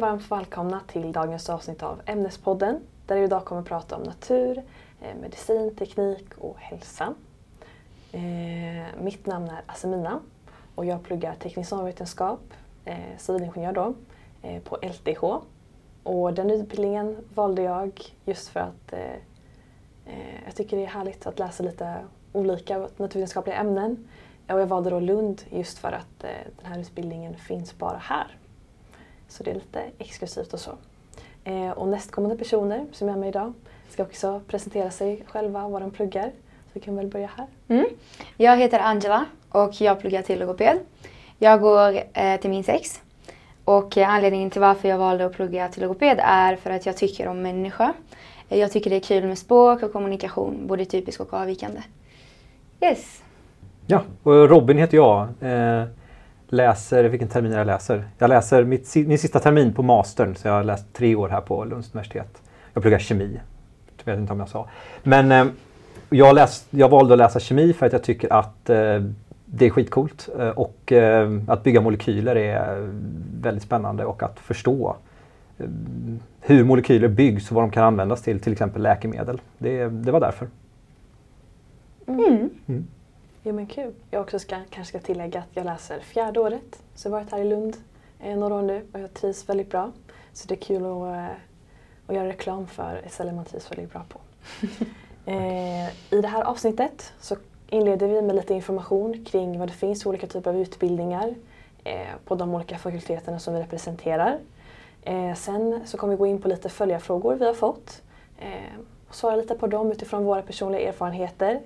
Hej och varmt välkomna till dagens avsnitt av Ämnespodden där vi idag kommer att prata om natur, eh, medicin, teknik och hälsa. Eh, mitt namn är Asemina och jag pluggar teknisk samhällsvetenskap, eh, civilingenjör då, på LTH. Och den utbildningen valde jag just för att eh, jag tycker det är härligt att läsa lite olika naturvetenskapliga ämnen. Och jag valde då Lund just för att eh, den här utbildningen finns bara här. Så det är lite exklusivt och så. Eh, och nästkommande personer som är med idag ska också presentera sig själva och vad de pluggar. Så vi kan väl börja här. Mm. Jag heter Angela och jag pluggar till logoped. Jag går eh, till min sex. Och eh, anledningen till varför jag valde att plugga till logoped är för att jag tycker om människa. Eh, jag tycker det är kul med språk och kommunikation, både typisk och avvikande. Yes. Ja, och Robin heter jag. Läser, vilken termin jag läser? Jag läser mitt, min sista termin på mastern, så jag har läst tre år här på Lunds universitet. Jag pluggar kemi. Jag vet inte om jag sa. Men eh, jag, läst, jag valde att läsa kemi för att jag tycker att eh, det är skitcoolt. Eh, och eh, att bygga molekyler är väldigt spännande och att förstå eh, hur molekyler byggs och vad de kan användas till, till exempel läkemedel. Det, det var därför. Mm. Mm. Jo men kul. Jag också ska, kanske ska tillägga att jag läser fjärde året. Så jag har varit här i Lund eh, några år nu och jag trivs väldigt bra. Så det är kul att, eh, att göra reklam för ett ställe man trivs väldigt bra på. eh, I det här avsnittet så inleder vi med lite information kring vad det finns för olika typer av utbildningar eh, på de olika fakulteterna som vi representerar. Eh, sen så kommer vi gå in på lite följarfrågor vi har fått eh, och svara lite på dem utifrån våra personliga erfarenheter.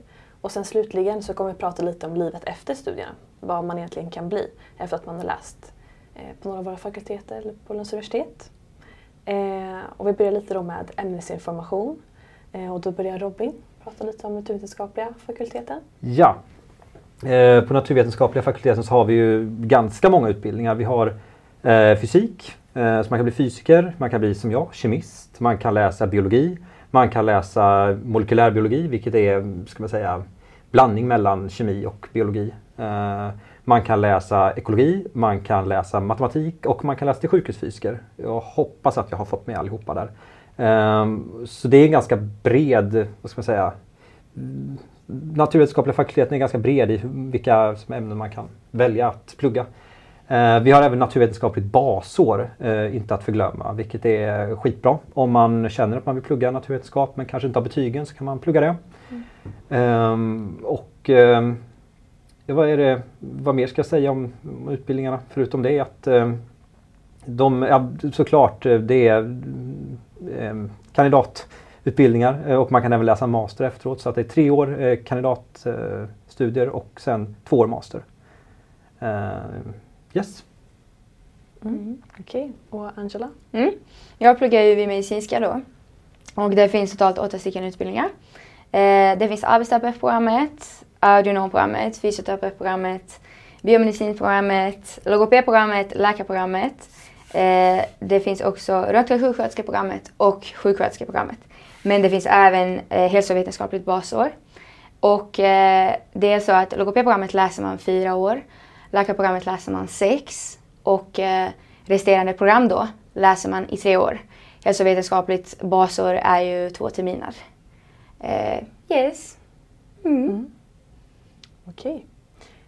Och sen slutligen så kommer vi prata lite om livet efter studierna. Vad man egentligen kan bli efter att man har läst eh, på några av våra fakulteter eller på Lunds universitet. Eh, och vi börjar lite då med ämnesinformation. Eh, och då börjar Robin prata lite om naturvetenskapliga fakulteten. Ja. På naturvetenskapliga fakulteten så har vi ju ganska många utbildningar. Vi har fysik, så man kan bli fysiker, man kan bli som jag, kemist, man kan läsa biologi, man kan läsa molekylärbiologi, vilket är, ska man säga, blandning mellan kemi och biologi. Eh, man kan läsa ekologi, man kan läsa matematik och man kan läsa till sjukhusfysiker. Jag hoppas att jag har fått med allihopa där. Ehm, så det är en ganska bred, vad ska man säga, naturvetenskapliga fakulteten är ganska bred i vilka ämnen man kan välja att plugga. Eh, vi har även naturvetenskapligt basår, eh, inte att förglömma, vilket är skitbra. Om man känner att man vill plugga naturvetenskap men kanske inte har betygen så kan man plugga det. Mm. och ehm, ja, vad, är det, vad mer ska jag säga om, om utbildningarna förutom det att ehm, de, ja, såklart det är ehm, kandidatutbildningar och man kan även läsa master efteråt så att det är tre år eh, kandidatstudier och sen två år master. Yes. Mm. Okej, okay. och Angela? Mm. Jag pluggar ju vid medicinska då. Och det finns totalt åtta stycken utbildningar. Eh, det finns arbetsterapeutprogrammet, audionomprogrammet, fysioterapeutprogrammet, biomedicinprogrammet, logopedprogrammet, läkarprogrammet. Eh, det finns också röntgensjuksköterskeprogrammet och sjuksköterskeprogrammet. Men det finns även eh, hälsovetenskapligt basår. Och eh, det är så att logopedprogrammet läser man fyra år. Läkarprogrammet läser man sex och eh, resterande program då läser man i tre år. Hälsovetenskapligt basår är ju två terminer. Eh, yes. Mm. Mm. Okej.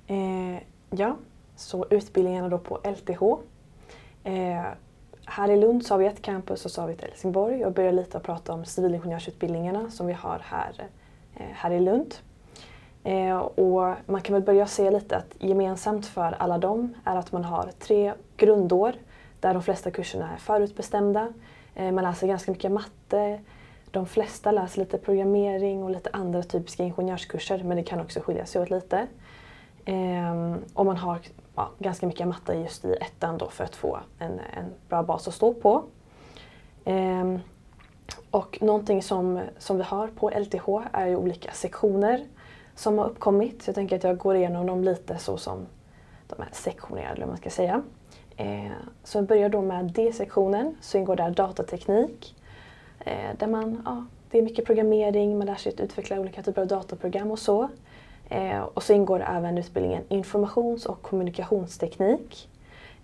Okay. Eh, ja, så utbildningarna då på LTH. Eh, här i Lund så har vi ett campus och så har vi ett i Helsingborg. Jag börjar lite att prata om civilingenjörsutbildningarna som vi har här, eh, här i Lund. Eh, och man kan väl börja se lite att gemensamt för alla dem är att man har tre grundår där de flesta kurserna är förutbestämda. Eh, man läser ganska mycket matte. De flesta läser lite programmering och lite andra typiska ingenjörskurser men det kan också skilja sig åt lite. Eh, och man har ja, ganska mycket matte just i ettan då för att få en, en bra bas att stå på. Eh, och någonting som, som vi har på LTH är ju olika sektioner som har uppkommit. Så jag tänker att jag går igenom dem lite så som de är sektionerade, eller vad man ska säga. Eh, så vi börjar då med D-sektionen, så ingår där datateknik. Eh, där man, ja, det är mycket programmering, man lär sig att utveckla olika typer av datorprogram och så. Eh, och så ingår även utbildningen informations och kommunikationsteknik.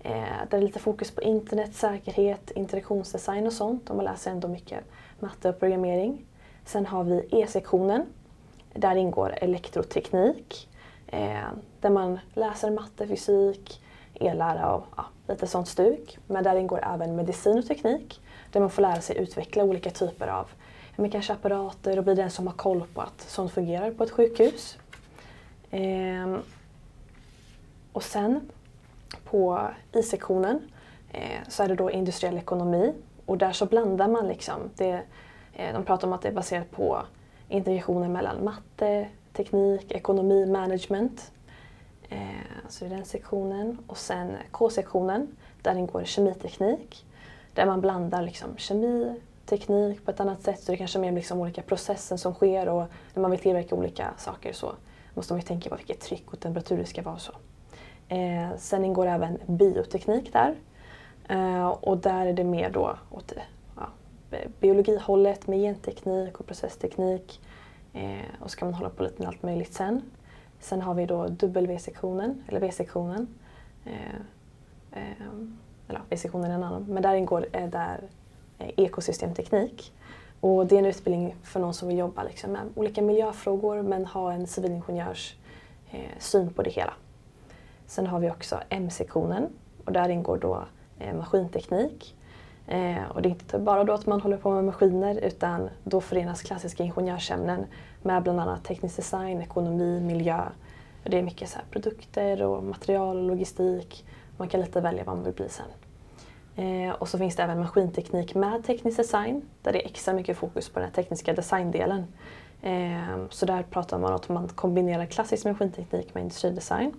Eh, där det är lite fokus på internet, säkerhet, interaktionsdesign och sånt. Och man läser ändå mycket matte och programmering. Sen har vi E-sektionen. Där ingår elektroteknik. Eh, där man läser matte, fysik, ellära och ja, lite sånt stuk. Men där ingår även medicin och teknik. Där man får lära sig utveckla olika typer av men kanske apparater och bli den som har koll på att sånt fungerar på ett sjukhus. Eh, och sen på I-sektionen eh, så är det då industriell ekonomi och där så blandar man liksom. Det, eh, de pratar om att det är baserat på integrationen mellan matte, teknik, ekonomi, management. Eh, så det är den sektionen. Och sen K-sektionen, där ingår kemiteknik. Där man blandar liksom kemi, teknik på ett annat sätt. Så det kanske är mer liksom olika processer som sker och när man vill tillverka olika saker så måste man ju tänka på vilket tryck och temperatur det ska vara. så. Eh, sen ingår även bioteknik där. Eh, och där är det mer då åt ja, biologihållet med genteknik och processteknik. Eh, och så kan man hålla på lite med allt möjligt sen. Sen har vi då W-sektionen, eller V-sektionen. Eh, ehm, eller V-sektionen är en annan, men där ingår eh, där eh, ekosystemteknik. Och det är en utbildning för någon som vill jobba liksom med olika miljöfrågor men ha en civilingenjörs eh, syn på det hela. Sen har vi också M-sektionen och där ingår då eh, maskinteknik. Eh, och det är inte bara då att man håller på med maskiner utan då förenas klassiska ingenjörsämnen med bland annat teknisk design, ekonomi, miljö. Och det är mycket så produkter och material och logistik. Man kan lite välja vad man vill bli sen. Eh, och så finns det även maskinteknik med teknisk design där det är extra mycket fokus på den tekniska designdelen. Eh, så där pratar man om att man kombinerar klassisk maskinteknik med industridesign.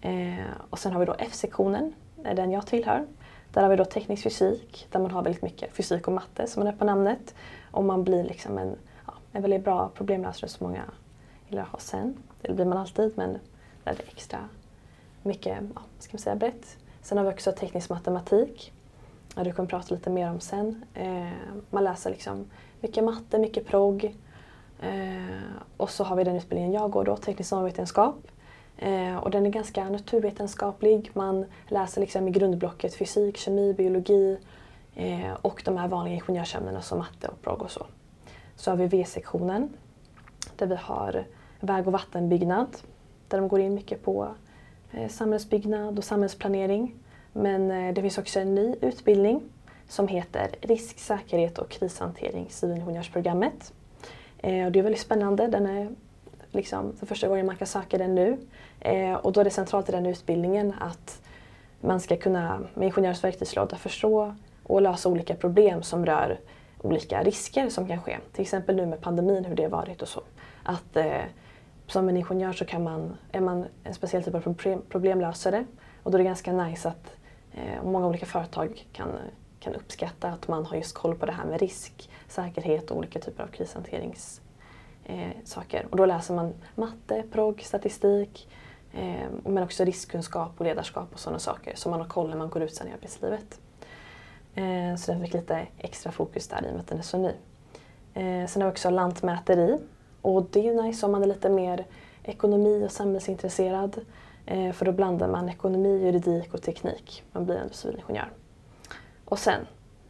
Eh, och sen har vi då F-sektionen, den jag tillhör. Där har vi då teknisk fysik där man har väldigt mycket fysik och matte som man är på namnet. Och man blir liksom en, ja, en väldigt bra problemlösare som många gillar att ha sen. Det blir man alltid men där är det extra mycket, ja, ska man säga, brett. Sen har vi också teknisk matematik. Ja, du kommer prata lite mer om sen. Eh, man läser liksom mycket matte, mycket progg. Eh, och så har vi den utbildningen jag går då, teknisk samhällsvetenskap. Eh, och den är ganska naturvetenskaplig. Man läser liksom i grundblocket fysik, kemi, biologi eh, och de här vanliga ingenjörsämnena som matte och progg och så. Så har vi V-sektionen där vi har väg och vattenbyggnad där de går in mycket på Eh, samhällsbyggnad och samhällsplanering. Men eh, det finns också en ny utbildning som heter Risk, säkerhet och krishantering, civilingenjörsprogrammet. Eh, och det är väldigt spännande. Den är liksom för första gången man kan söka den nu. Och då är det centralt i den utbildningen att man ska kunna med ingenjörens verktygslåda förstå och lösa olika problem som rör olika risker som kan ske. Till exempel nu med pandemin, hur det har varit och så. Att som en ingenjör så kan man, är man en speciell typ av problemlösare och då är det ganska nice att eh, många olika företag kan, kan uppskatta att man har just koll på det här med risk, säkerhet och olika typer av krishanteringssaker. Eh, och då läser man matte, progg, statistik eh, men också riskkunskap och ledarskap och sådana saker som man har koll när man går ut sen i arbetslivet. Eh, så den fick lite extra fokus där i och med att den är så ny. Eh, sen har vi också lantmäteri och det är ju nice om man är lite mer ekonomi och samhällsintresserad. Eh, för då blandar man ekonomi, juridik och teknik. Man blir en civilingenjör. Och sen,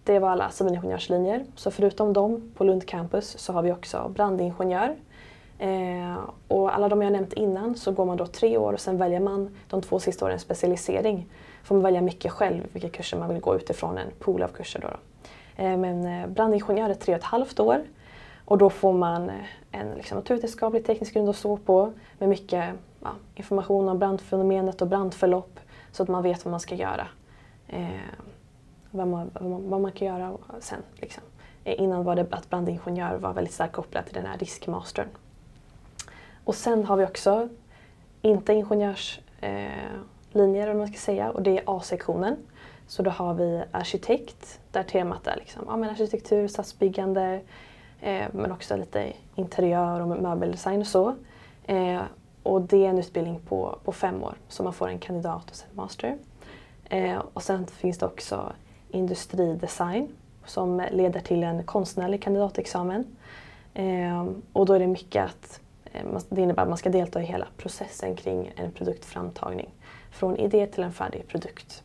det var alla civilingenjörslinjer. Så förutom dem på Lund campus så har vi också brandingenjör. Eh, och alla de jag nämnt innan så går man då tre år och sen väljer man de två sista åren specialisering. Får man välja mycket själv vilka kurser man vill gå utifrån en pool av kurser. Då, då. Eh, men eh, brandingenjör är tre och ett halvt år och då får man eh, en liksom, naturvetenskaplig teknisk grund att stå på med mycket ja, information om brandfenomenet och brandförlopp så att man vet vad man ska göra. Eh, vad, man, vad, man, vad, man, kan göra sen. Liksom. Eh, innan var det att brandingenjör var väldigt starkt kopplat till den här riskmastern. Och sen har vi också inte ingenjörslinjer, eh, man ska säga, och det är A-sektionen. Så då har vi arkitekt, där temat är liksom, ja, men arkitektur, stadsbyggande, Eh, men också lite interiör och möbeldesign och så. Eh, och det är en utbildning på, på fem år, så man får en kandidat och sen master. Eh, och sen finns det också industridesign som leder till en konstnärlig kandidatexamen. och då är det mycket att det innebär att man ska delta i hela processen kring en produktframtagning. Från idé till en färdig produkt.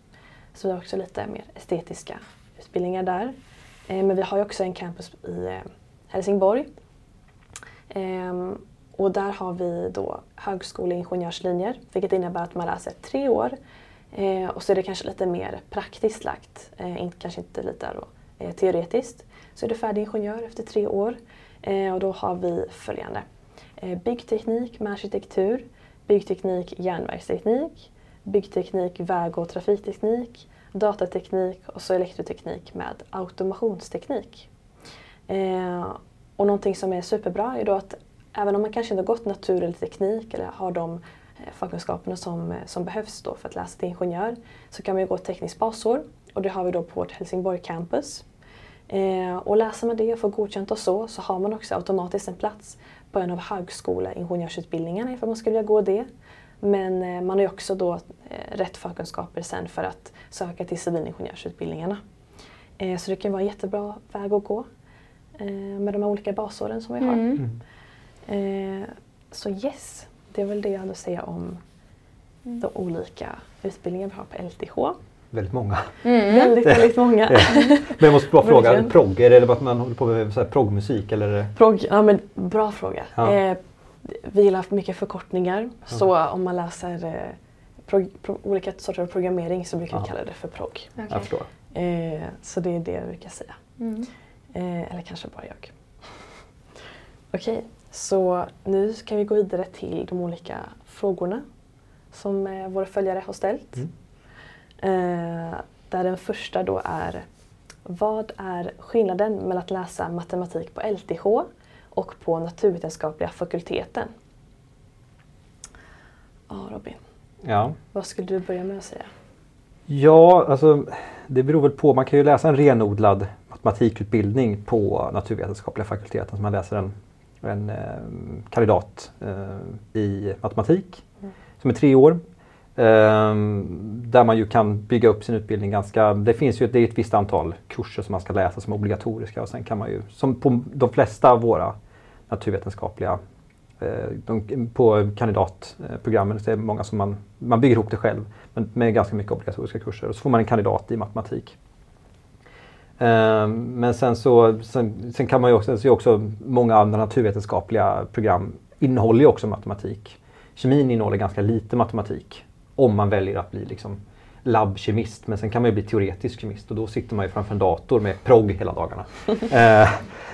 Så vi har också lite mer estetiska utbildningar där. Men vi har ju också en campus i Helsingborg. Ehm, och där har vi då högskoleingenjörslinjer vilket innebär att man läser tre år eh, och så är det kanske lite mer praktiskt lagt, eh, kanske inte lite då, eh, teoretiskt. Så är du färdig ingenjör efter tre år eh, och då har vi följande. Eh, byggteknik med arkitektur, byggteknik järnvägsteknik, byggteknik väg och trafikteknik, datateknik och så elektroteknik med automationsteknik. Eh, och någonting som är superbra är då att även om man kanske inte har gått natur eller teknik eller har de eh, förkunskaperna som, eh, som behövs då för att läsa till ingenjör så kan man ju gå ett tekniskt basår och det har vi då på vårt Helsingborg campus. Eh, och läser man det och får godkänt och så så har man också automatiskt en plats på en av högskoleingenjörsutbildningarna ifall man skulle vilja gå det. Men eh, man har ju också då eh, rätt förkunskaper sen för att söka till civilingenjörsutbildningarna. Eh, så det kan vara en jättebra väg att gå med de här olika basåren som vi har. Mm. mm. Eh, så yes, det är väl det jag hade att säga om mm. de olika utbildningar vi har på LTH. Väldigt många. Mm. Väldigt, väldigt många. men jag måste bara fråga, progg, är det bara att man håller på med så proggmusik? Eller? Progg, ja men bra fråga. Ja. Eh, vi gillar mycket förkortningar ja. så om man läser eh, prog, pro, olika sorter av programmering så brukar vi kalla det för progg. Okay. Jag förstår. Eh, så det är det jag brukar säga. Eh, eller kanske bara jag. Okej, så nu kan vi gå vidare till de olika frågorna som eh, våra följare har ställt. Mm. Eh, där den första då är Vad är skillnaden mellan att läsa matematik på LTH och på naturvetenskapliga fakulteten? Ja, Robin. Ja. Vad skulle du börja med att säga? Ja, alltså det beror väl på. Man kan ju läsa en renodlad matematikutbildning på naturvetenskapliga fakulteten. Så man läser en en eh, kandidat eh, i matematik mm. som är tre år. Eh, där man ju kan bygga upp sin utbildning ganska, det finns ju det är ett visst antal kurser som man ska läsa som är obligatoriska och sen kan man ju, som på de flesta av våra naturvetenskapliga de, på kandidatprogrammen så är det många som man, man bygger ihop det själv men med ganska mycket obligatoriska kurser och så får man en kandidat i matematik. Ehm, men sen så sen, sen, kan man ju också, så också många andra naturvetenskapliga program innehåller ju också matematik. Kemin innehåller ganska lite matematik om man väljer att bli liksom labbkemist. Men sen kan man ju bli teoretisk kemist och då sitter man ju framför en dator med progg hela dagarna. eh,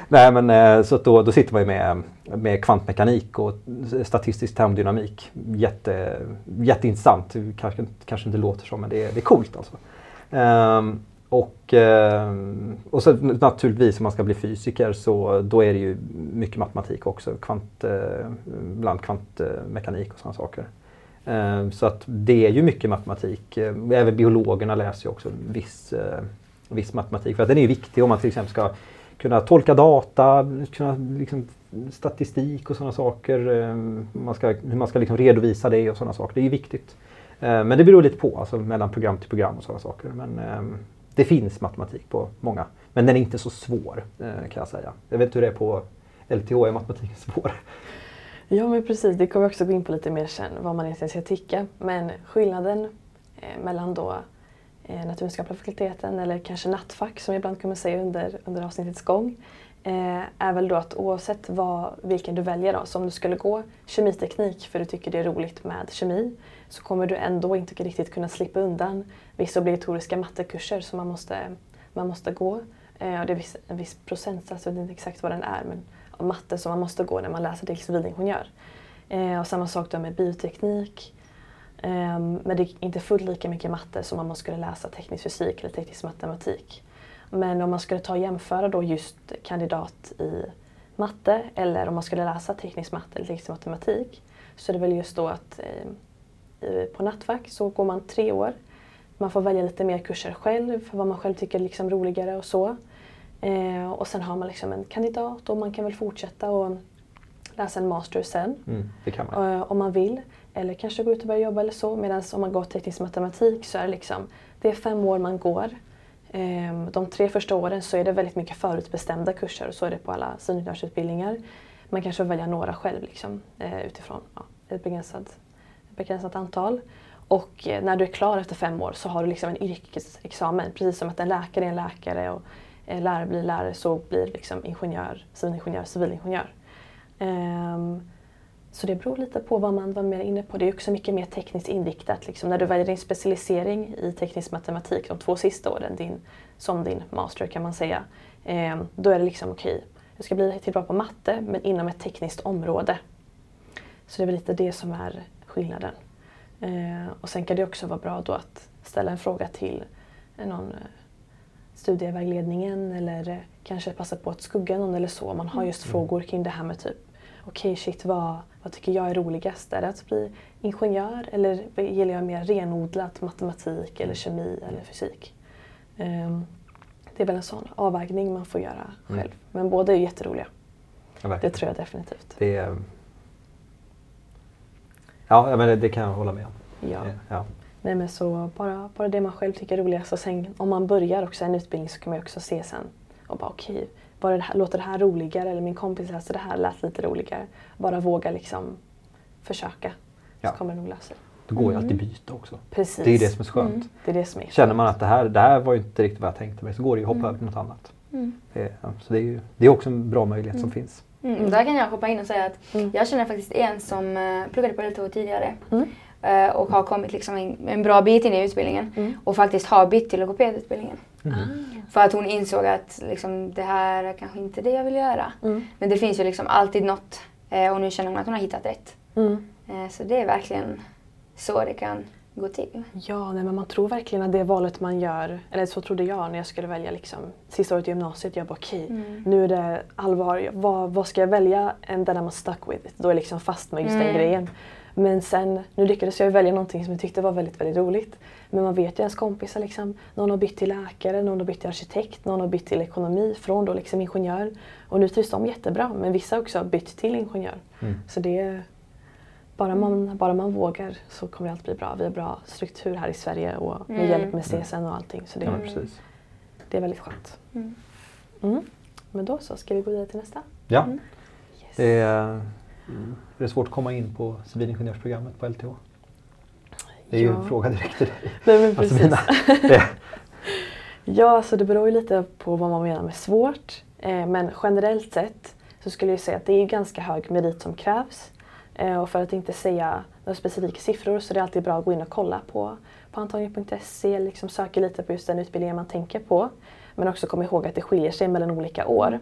nej, men, eh, så då, då sitter man ju med, med kvantmekanik och statistisk termodynamik. Jätte, jätteintressant. Kanske, kanske inte låter så men det är, det är coolt alltså. Eh, och, eh, och så naturligtvis om man ska bli fysiker så då är det ju mycket matematik också, kvant, eh, bland kvantmekanik och sådana saker. Eh, så att det är ju mycket matematik. Även biologerna läser ju också viss, viss matematik. För att den är ju viktig om man till exempel ska kunna tolka data, kunna liksom, statistik och sådana saker. Man ska, hur man ska liksom redovisa det och sådana saker. Det är ju viktigt. Men det beror lite på, alltså mellan program till program och sådana saker. Men, det finns matematik på många, men den är inte så svår eh, kan jag säga. Jag vet inte hur det är på LTH, är matematiken svår? Ja men precis, det kommer vi också gå in på lite mer sen, vad man egentligen ska tycka. Men skillnaden eh, mellan då eh, naturvetenskapliga fakulteten eller kanske nattfack som jag ibland kommer säga under, under avsnittets gång eh, är väl då att oavsett vad, vilken du väljer då, så om du skulle gå kemiteknik för du tycker det är roligt med kemi så kommer du ändå inte riktigt kunna slippa undan vissa obligatoriska mattekurser som man måste, man måste gå. Eh, och det är viss, en viss procentsats, jag vet inte exakt vad den är, men av matte som man måste gå när man läser till civilingenjör. Eh, och samma sak då med bioteknik. Eh, men det är inte fullt lika mycket matte som om man skulle läsa teknisk fysik eller teknisk matematik. Men om man skulle ta och jämföra då just kandidat i matte eller om man skulle läsa teknisk matte eller teknisk matematik så är det väl just då att eh, på nattfack så går man tre år. Man får välja lite mer kurser själv, för vad man själv tycker är liksom roligare och så. Eh, och sen har man liksom en kandidat och man kan väl fortsätta och läsa en master sen. Mm, det kan man. Eh, om man vill. Eller kanske gå ut och börja jobba eller så. Medan om man går teknisk matematik så är det liksom, det är fem år man går. Ehm, de tre första åren så är det väldigt mycket förutbestämda kurser och så är det på alla civilingenjörsutbildningar. Man kanske får välja några själv liksom, eh, utifrån ja, ett begränsat, begränsat antal. Och eh, när du är klar efter fem år så har du liksom en yrkesexamen. Precis som att en läkare är en läkare och en lärare blir lärare så blir liksom ingenjör, civilingenjör, civilingenjör. Um, så det beror lite på vad man var mer inne på. Det är också mycket mer tekniskt inriktat. Liksom. När du väljer din specialisering i teknisk matematik de två sista åren, din, som din master kan man säga, um, då är det liksom okej, okay, du ska bli till bra på matte men inom ett tekniskt område. Så det är väl lite det som är skillnaden. Eh, och sen kan det också vara bra då att ställa en fråga till någon eh, studievägledningen eller eh, kanske passa på att skugga någon eller så. Man har just mm. frågor kring det här med typ okej okay, shit vad, vad tycker jag är roligast? Är det att bli ingenjör eller gillar jag mer renodlat matematik eller kemi eller fysik? Um, det är väl en sån avvägning man får göra mm. själv. Men båda är jätteroliga. Ja, det tror jag definitivt. Det är... Ja, men det, kan jag hålla med om. Ja. ja. Nej, men så bara, bara det man själv tycker är roligast. Och sen om man börjar också en utbildning så kan man också se sen och bara okej, okay, var det här, låter det här roligare? Eller min kompis läste det här, lät lite roligare. Bara våga liksom försöka. Ja. Så kommer det nog lösa sig. Det går ju alltid mm. byta också. Precis. Det är det som är skönt. Mm. Det är det som är Känner man att det här, det här var ju inte riktigt vad jag tänkte mig så går det ju att hoppa mm. över till något annat. Mm. Det, så det är, ju, det är också en bra möjlighet som mm. finns. Mm. Där kan jag hoppa in och säga att jag känner faktiskt en som uh, pluggade på LTH tidigare uh, och har kommit liksom en, en, bra bit in i utbildningen och faktiskt har bytt till logopedutbildningen. Mm. För att hon insåg att liksom, det här är kanske inte det jag vill göra. Mm. Men det finns ju liksom alltid något eh, och nu känner hon att hon har hittat rätt. Mm. Eh, så det är verkligen så det kan gå till. Ja, nej, men man tror verkligen att det valet man gör, eller så trodde jag när jag skulle välja liksom, sista året i gymnasiet. Jag bara okej, okay, mm. nu är det allvar. Vad, vad ska jag välja? And then I'm stuck with it. Då är jag liksom fast med just den mm. grejen. Men sen, nu lyckades jag välja någonting som jag tyckte var väldigt, väldigt roligt. Men man vet ju ens kompisar liksom. Någon har bytt till läkare, någon har bytt till arkitekt, någon har bytt till ekonomi från då liksom ingenjör. Och nu trivs de jättebra men vissa har också bytt till ingenjör. Mm. Så det bara man, bara man vågar så kommer allt bli bra. Vi har bra struktur här i Sverige och med mm. hjälp med CSN och allting. Så det, ja, det är väldigt skönt. Mm. mm. Men då så, ska vi gå vidare till nästa? Ja. Mm. Yes. Det, är, det är svårt att komma in på civilingenjörsprogrammet på LTH. Det är ja. ju en fråga direkt till dig. Nej, men alltså precis. ja, så det beror ju lite på vad man menar med svårt. Eh, men generellt sett så skulle jag säga att det är ganska hög merit som krävs. Eh, och för att inte säga några specifika siffror så är det alltid bra att gå in och kolla på, på antagning.se, liksom söka lite på just den utbildningen man tänker på. Men också komma ihåg att det skiljer sig mellan olika år.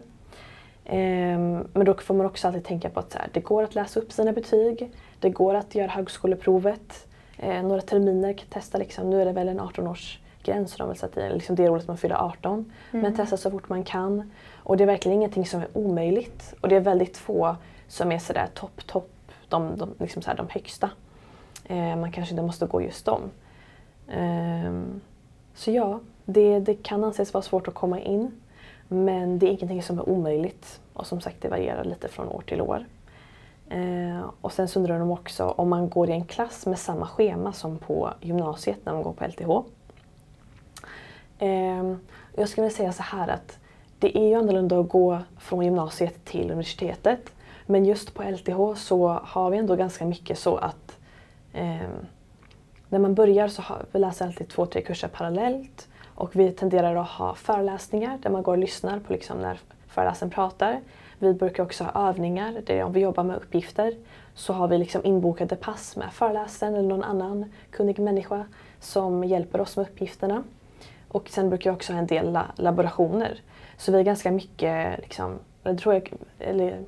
Um, men då får man också alltid tänka på att här, det går att läsa upp sina betyg, det går att göra högskoleprovet, eh, några terminer, testa liksom. Nu är det väl en 18-årsgräns så de vill sätta i, liksom det året man fyller 18. Mm. Men testa så fort man kan. Och det är verkligen ingenting som är omöjligt. Och det är väldigt få som är sådär topp, topp, de, de, liksom så de högsta. Eh, man kanske inte måste gå just dem. Eh, så ja, det, det kan anses vara svårt att komma in. Men det är ingenting som är omöjligt. Och som sagt, det varierar lite från år till år. Eh, och sen så undrar de också om man går i en klass med samma schema som på gymnasiet när man går på LTH. Eh, jag skulle vilja säga så här att det är ju annorlunda att gå från gymnasiet till universitetet. Men just på LTH så har vi ändå ganska mycket så att eh, när man börjar så har, vi läser alltid två, tre kurser parallellt. Och vi tenderar att ha föreläsningar där man går och lyssnar på liksom när föreläsaren pratar. Vi brukar också ha övningar där om vi jobbar med uppgifter så har vi liksom inbokade pass med föreläsaren eller någon annan kunnig människa som hjälper oss med uppgifterna. Och sen brukar jag också ha en del laborationer. Så vi är ganska mycket, liksom, jag tror jag, eller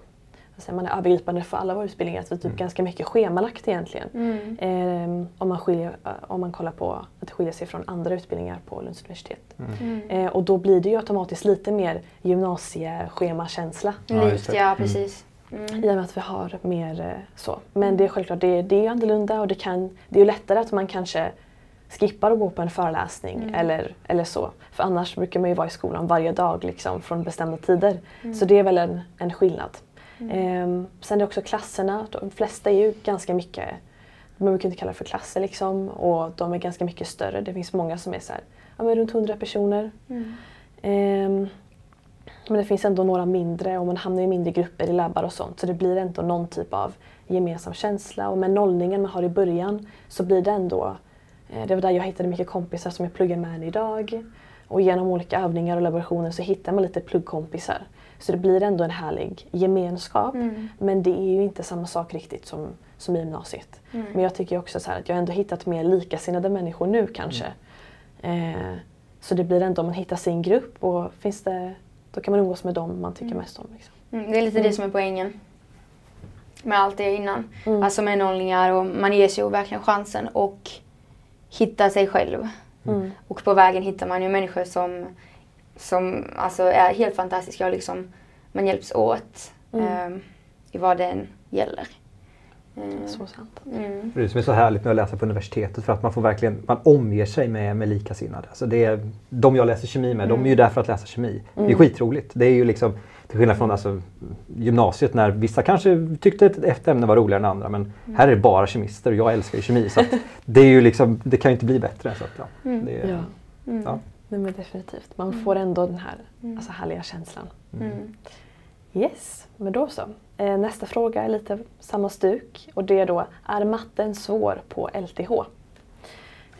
man är övergripande för alla våra utbildningar, att vi typ mm. ganska mycket schemalagt egentligen. Mm. Eh, om, man skiljer, om man kollar på att det skiljer sig från andra utbildningar på Lunds universitet. Mm. Eh, och då blir det ju automatiskt lite mer gymnasieschemakänsla. Ja, ja precis. Mm. I och med att vi har mer eh, så. Men det är självklart, det, det är annorlunda och det, kan, det är ju lättare att man kanske skippar att gå på en föreläsning mm. eller, eller så. För annars brukar man ju vara i skolan varje dag liksom, från bestämda tider. Mm. Så det är väl en, en skillnad. Mm. Ehm, sen är det också klasserna. De flesta är ju ganska mycket, man brukar inte kalla det för klasser liksom. Och de är ganska mycket större. Det finns många som är så här, ja, men runt 100 personer. Mm. Ehm, men det finns ändå några mindre och man hamnar i mindre grupper i labbar och sånt. Så det blir ändå någon typ av gemensam känsla. Och med nollningen man har i början så blir det ändå Eh, det var där jag hittade mycket kompisar som jag pluggar med än idag. Och genom olika övningar och laborationer så hittar man lite pluggkompisar. Så det blir ändå en härlig gemenskap. Mm. Men det är ju inte samma sak riktigt som, som i gymnasiet. Mm. Men jag tycker också så att jag har ändå hittat mer likasinnade människor nu kanske. Eh, så det blir ändå, man hittar sin grupp och finns det, då kan man umgås med dem man tycker Mm. mest om. Liksom. Mm, det är lite det som är poängen med allt det innan. Mm. Alltså med nollningar och man ges ju verkligen chansen och hitta sig själv. Mm. Och på vägen hittar man ju människor som, som alltså är helt fantastiska och liksom man hjälps åt Mm. ehm, i vad den gäller. Eh, Så sant. mm. Det är det som är så härligt med att läsa på universitetet för att man får verkligen, man omger sig med, med likasinnade. Alltså det är, de jag läser kemi med, de är ju där för att läsa kemi. Det är Mm. skitroligt. Det är ju liksom, till skillnad från alltså, gymnasiet när vissa kanske tyckte ett, ett ämne var roligare än andra men här är det bara kemister och jag älskar ju kemi. Så att det, är ju liksom, det kan ju inte bli bättre. Så att, ja, Mm. det är, Ja, Mm. Ja. Nej, men definitivt. Man får ändå den här Mm. alltså, härliga känslan. Mm. Yes, men då så. Eh, nästa fråga är lite samma stuk och det är då, är matten svår på LTH?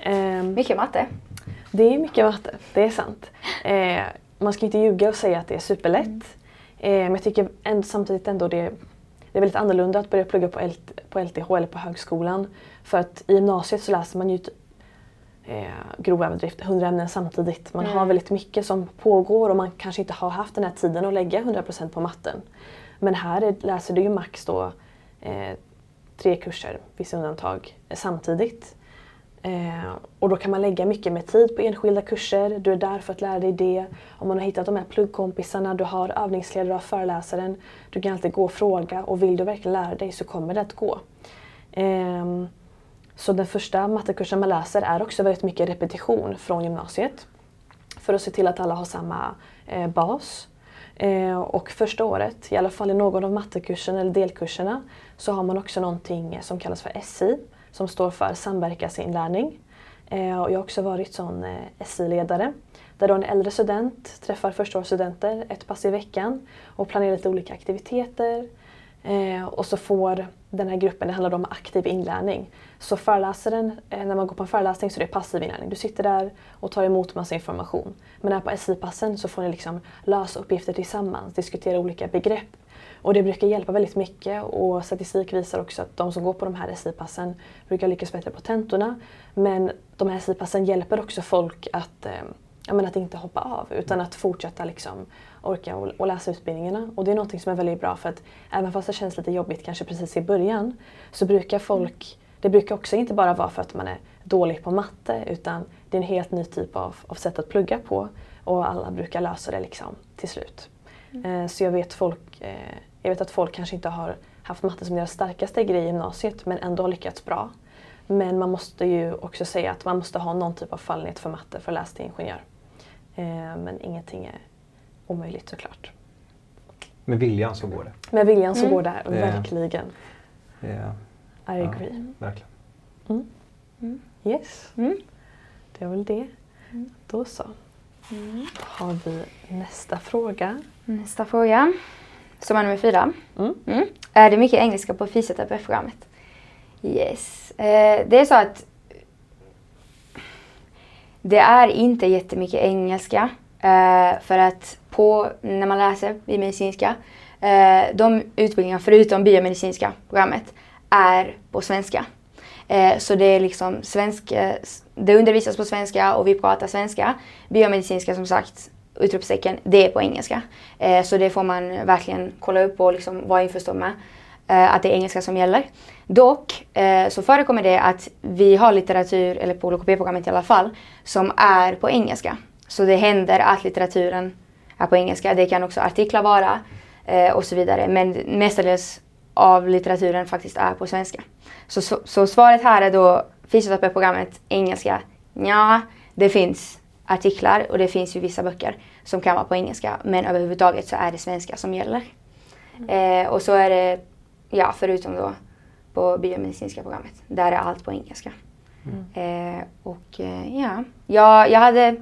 Ehm, Mycket matte. Det är mycket matte, det är sant. Eh, man ska inte ljuga och säga att det är superlätt. Eh, men jag tycker ändå, samtidigt ändå det, det är väldigt annorlunda att börja plugga på, LT, på LTH eller på högskolan. För att i gymnasiet så läser man ju eh, grov överdrift, 100 ämnen samtidigt. Man har Mm. väldigt mycket som pågår och man kanske inte har haft den här tiden att lägga 100% på matten. Men här är, läser du ju max då eh, tre kurser, vissa undantag, eh, samtidigt. Eh, och då kan man lägga mycket mer tid på enskilda kurser. Du är där för att lära dig det. Om man har hittat de här pluggkompisarna, du har övningsledare, du har föreläsaren. Du kan alltid gå och fråga och vill du verkligen lära dig så kommer det att gå. Ehm, så den första mattekursen man läser är också väldigt mycket repetition från gymnasiet. För att se till att alla har samma eh, bas. Eh, och första året, i alla fall i någon av mattekurserna eller delkurserna, så har man också någonting som kallas för SI, som står för samverkansinlärning. Eh, och jag har också varit sån eh, SI-ledare, där då en äldre student träffar förstaårsstudenter ett pass i veckan och planerar lite olika aktiviteter. Eh, och så får den här gruppen, det handlar om aktiv inlärning. Så föreläsaren, eh, när man går på en föreläsning så är det passiv inlärning. Du sitter där och tar emot massa information. Men här på SI-passen så får ni liksom lösa uppgifter tillsammans, diskutera olika begrepp. Och det brukar hjälpa väldigt mycket och statistik visar också att de som går på de här SI-passen brukar lyckas bättre på tentorna. Men de här SI-passen hjälper också folk att, eh, men att inte hoppa av utan att fortsätta liksom orka och, och läsa utbildningarna. Och det är någonting som är väldigt bra för att även fast det känns lite jobbigt kanske precis i början så brukar folk, det brukar också inte bara vara för att man är dålig på matte utan det är en helt ny typ av, av sätt att plugga på och alla brukar lösa det liksom till slut. Eh, så jag vet, folk, eh, jag vet att folk kanske inte har haft matte som deras starkaste grej i gymnasiet men ändå har lyckats bra. Men man måste ju också säga att man måste ha någon typ av fallenhet för matte för att läsa till ingenjör. Eh, men ingenting är omöjligt såklart. Med viljan så går det. Med viljan så Mm. går det här, verkligen. det är, I Ja. agree. verkligen. Mm. Yes, Mm. det är väl det. Mm. Då så. Mm. har vi nästa fråga. Nästa fråga, som är nummer fyra. Mm. Mm. Är det mycket engelska på fysioterapeutprogrammet? Yes. Eh, det är så att det är inte jättemycket engelska. Eh, för att på, när man läser i medicinska, eh, de utbildningarna förutom biomedicinska programmet är på svenska. Eh, så det är liksom svensk, eh, det undervisas på svenska och vi pratar svenska. Biomedicinska som sagt, utropstecken, det är på engelska. Eh, så det får man verkligen kolla upp och liksom vara införstådd med. Eh, att det är engelska som gäller. Dock eh, så förekommer det att vi har litteratur, eller på LKP-programmet i alla fall, som är på engelska. Så det händer att litteraturen är på engelska. Det kan också artiklar vara eh, och så vidare. Men mestadels av litteraturen faktiskt är på svenska. Så, så, så svaret här är då fysioterapeutprogrammet engelska. Ja, det finns artiklar och det finns ju vissa böcker som kan vara på engelska. Men överhuvudtaget så är det svenska som gäller. Eh, och så är det, ja förutom då på biomedicinska programmet. Där är allt på engelska. Eh, och eh, ja, jag, jag hade,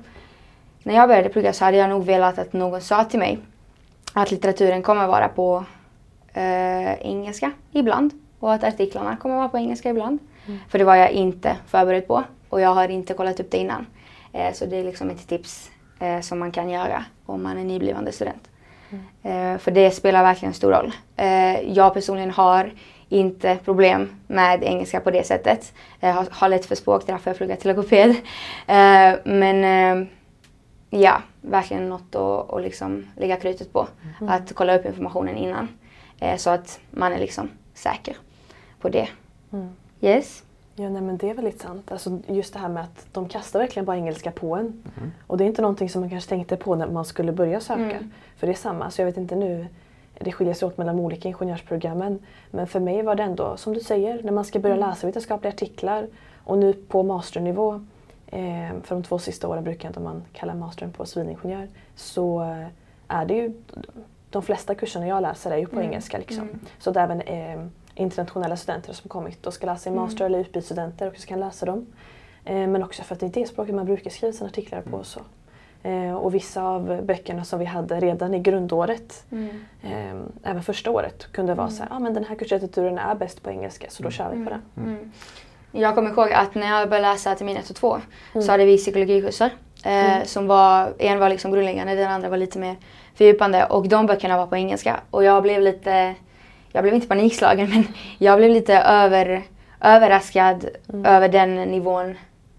när jag började plugga så hade jag nog velat att någon sa till mig att litteraturen kommer vara på eh, engelska ibland och att artiklarna kommer vara på engelska ibland. För det var jag inte förberedd på. Och och jag har inte kollat upp det innan. Eh, så det är liksom ett tips eh, som man kan göra om man är nyblivande student. Mm. för det spelar verkligen stor roll. jag personligen har inte problem med engelska på det sättet. Jag har, har lätt för språk, därför jag pluggar till logoped. men ja, verkligen något att, att liksom lägga krutet på. Mm. Att kolla upp informationen innan. Så att man är liksom säker på det. Mm. Yes. Ja, nej, men det är väldigt sant. Alltså, just det här med att de kastar verkligen bara engelska på en. Mm. Och det är inte någonting som man kanske tänkte på när man skulle börja söka. Mm. För det är samma, så jag vet inte nu, det skiljer sig åt mellan de olika ingenjörsprogrammen. Men för mig var det ändå, som du säger, när man ska börja mm. läsa vetenskapliga artiklar och nu på masternivå, eh, för de två sista åren brukar inte man kalla mastern på civilingenjör, så eh, är det ju, de flesta kurserna jag läser är ju på mm. engelska. Liksom. Mm. Så att även eh, internationella studenter som kommit och ska läsa i mm. master eller utbytesstudenter också kan läsa dem. Eh, men också för att det är det språket man brukar skriva sina artiklar på. Mm. Så. Eh, och vissa av böckerna som vi hade redan i grundåret, mm. eh, även första året, kunde vara mm. så här, ah, men den här kurslitteraturen är bäst på engelska så då kör vi på den. Mm. Mm. Jag kommer ihåg att när jag började läsa termin 1 och 2 så hade vi psykologikurser. Eh, som var, en var liksom grundläggande, den andra var lite mer fördjupande och de böckerna var på engelska. Och jag blev lite jag blev inte panikslagen men jag blev lite över, överraskad mm. över den nivån.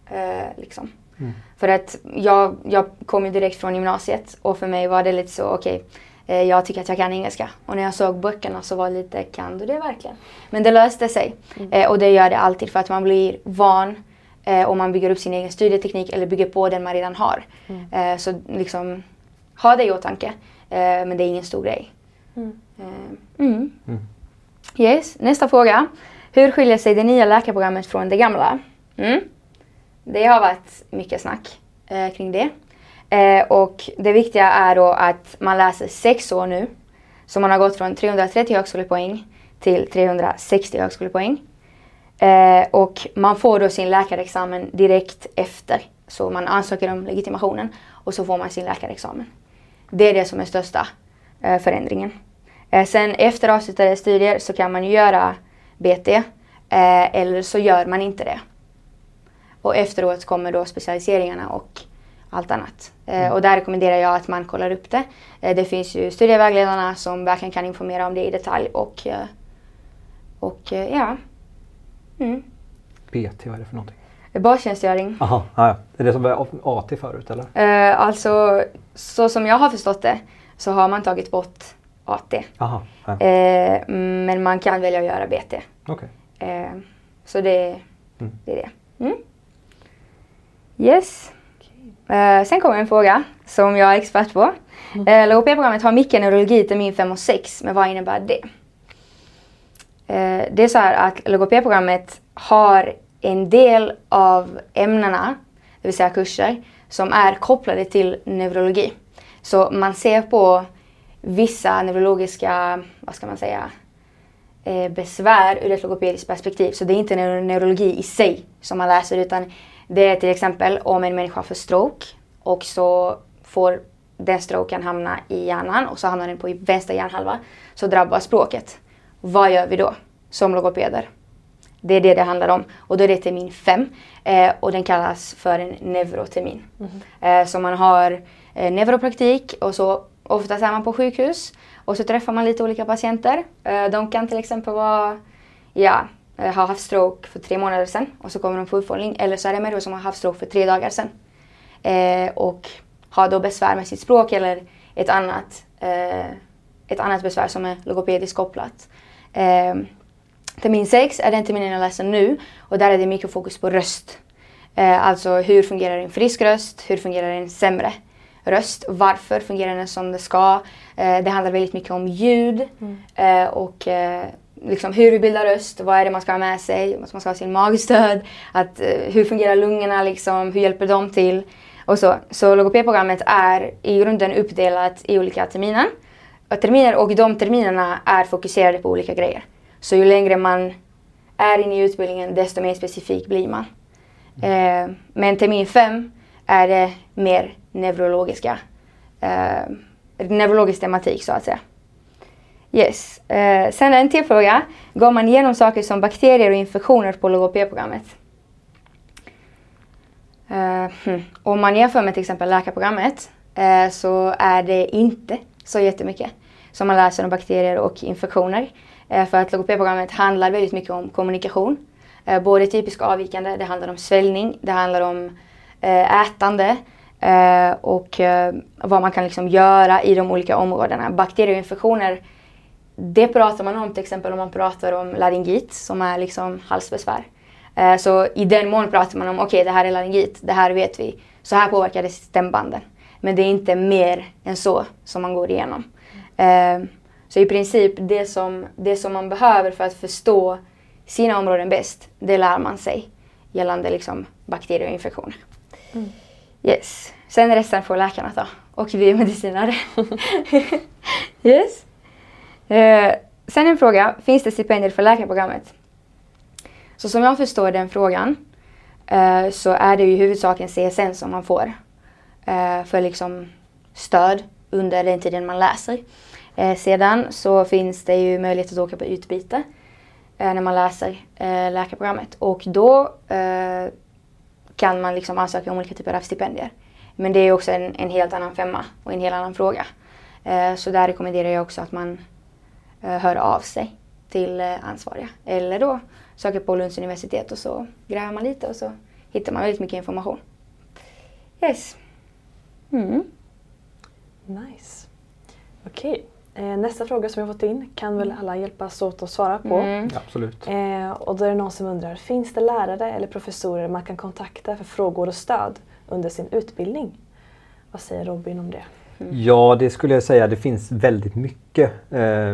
Eh, liksom. Mm. För att jag, jag kom ju direkt från gymnasiet och för mig var det lite så okej, okay, eh, jag tycker att jag kan engelska. Och när jag såg böckerna så var det lite, kan du det verkligen? Men det löste sig. Mm. Eh, och det gör det alltid för att man blir van eh, och man bygger upp sin egen studieteknik eller bygger på den man redan har. Mm. Eh, så liksom, ha det i åtanke. Eh, men det är ingen stor grej. Mm. Eh, mm. Mm. Yes, nästa fråga. Hur skiljer sig det nya läkarprogrammet från det gamla? Mm. Det har varit mycket snack eh, kring det. Eh, och det viktiga är då att man läser sex år nu. Så man har gått från 330 högskolepoäng till 360 högskolepoäng. Eh, och man får då sin läkarexamen direkt efter. Så man ansöker om legitimationen och så får man sin läkarexamen. Det är det som är största eh, förändringen. Eh, sen efter avslutade studier så kan man ju göra BT eh, eller så gör man inte det. Och efteråt kommer då specialiseringarna och allt annat. Mm. Och där rekommenderar jag att man kollar upp det. Det finns ju studievägledarna som verkligen kan informera om det i detalj och, och ja. Mm. BT, vad är det för någonting? Bastjänstgöring. Jaha, ja. är det som var AT förut eller? alltså, så som jag har förstått det så har man tagit bort AT. Aha, ja. eh, men man kan välja att göra BT. Okay. Eh, så det, mm. det är det. Mm. Yes. Eh, sen kommer en fråga som jag är expert på. Mm. Eh, Logopedprogrammet har mycket neurologi termin 5 och 6, men vad innebär det? Eh, det är så här att logopedprogrammet har en del av ämnena, det vill säga kurser, som är kopplade till neurologi. Så man ser på vissa neurologiska, vad ska man säga, eh, besvär ur ett logopediskt perspektiv. Så det är inte neurologi i sig som man läser utan det är till exempel om en människa får stroke och så får den stroken hamna i hjärnan och så hamnar den på vänster hjärnhalva så drabbas språket. Vad gör vi då som logopeder? Det är det det handlar om och då är det termin 5 eh, och den kallas för en neurotermin. Mm. Eh, så man har eh, neuropraktik och så Oftast är man på sjukhus och så träffar man lite olika patienter. Eh, de kan till exempel vara, ja, eh, ha haft stroke för tre månader sedan och så kommer de på uppföljning. Eller så är det människor som har haft stroke för tre dagar sedan. Eh, och har då besvär med sitt språk eller ett annat, ett annat besvär som är logopediskt kopplat. Termin 6 är den terminen jag läser nu och där är det mycket fokus på röst. alltså hur fungerar en frisk röst? Hur fungerar en sämre? röst. Varför fungerar den som det ska? Eh, det handlar väldigt mycket om ljud mm. eh, och eh, liksom hur vi bildar röst. Vad är det man ska ha med sig? Man ska ha sin magstöd. Att, eh, hur fungerar lungorna? Liksom, hur hjälper de till? Och så. så logopedprogrammet är i grunden uppdelat i olika terminer. Och terminer och de terminerna är fokuserade på olika grejer. Så ju längre man är inne i utbildningen desto mer specifik blir man. Eh, men termin fem är det mer neurologiska, eh, neurologisk tematik så att säga. Yes. Eh, sen en till fråga. Går man igenom saker som bakterier och infektioner på logopedprogrammet? Eh, hmm. Om man jämför med till exempel läkarprogrammet eh, så är det inte så jättemycket som man läser om bakterier och infektioner. Eh, för att logopedprogrammet handlar väldigt mycket om kommunikation. Eh, både typisk avvikande, det handlar om svällning, det handlar om eh, ätande och vad man kan liksom göra i de olika områdena. Bakterieinfektioner, det pratar man om till exempel om man pratar om laryngit som är liksom halsbesvär. Så i den mån pratar man om, okej okay, det här är laryngit, det här vet vi, så här påverkar det stämbanden. Men det är inte mer än så som man går igenom. Mm. Så i princip det som, det som man behöver för att förstå sina områden bäst, det lär man sig gällande liksom bakterier och infektioner. Mm. Yes. Sen resten får läkarna ta och vi är medicinare. yes. Eh, sen en fråga, finns det stipendier för läkarprogrammet? Så som jag förstår den frågan eh, så är det ju huvudsakligen CSN som man får eh, för liksom stöd under den tiden man läser. Eh, sedan så finns det ju möjlighet att åka på utbyte eh, när man läser eh, läkarprogrammet och då eh, kan man liksom ansöka om olika typer av stipendier. Men det är också en, en helt annan femma och en helt annan fråga. Eh, så där rekommenderar jag också att man eh, hör av sig till eh, ansvariga eller då söker på Lunds universitet och så gräver man lite och så hittar man väldigt mycket information. Yes. Mm. Nice. Okej. Okay. Eh, nästa fråga som jag fått in kan väl alla hjälpas åt att svara på. Mm. Absolut. Eh, och då är det någon som undrar, finns det lärare eller professorer man kan kontakta för frågor och stöd under sin utbildning? Vad säger Robin om det? Mm. Ja, det skulle jag säga. Det finns väldigt mycket eh,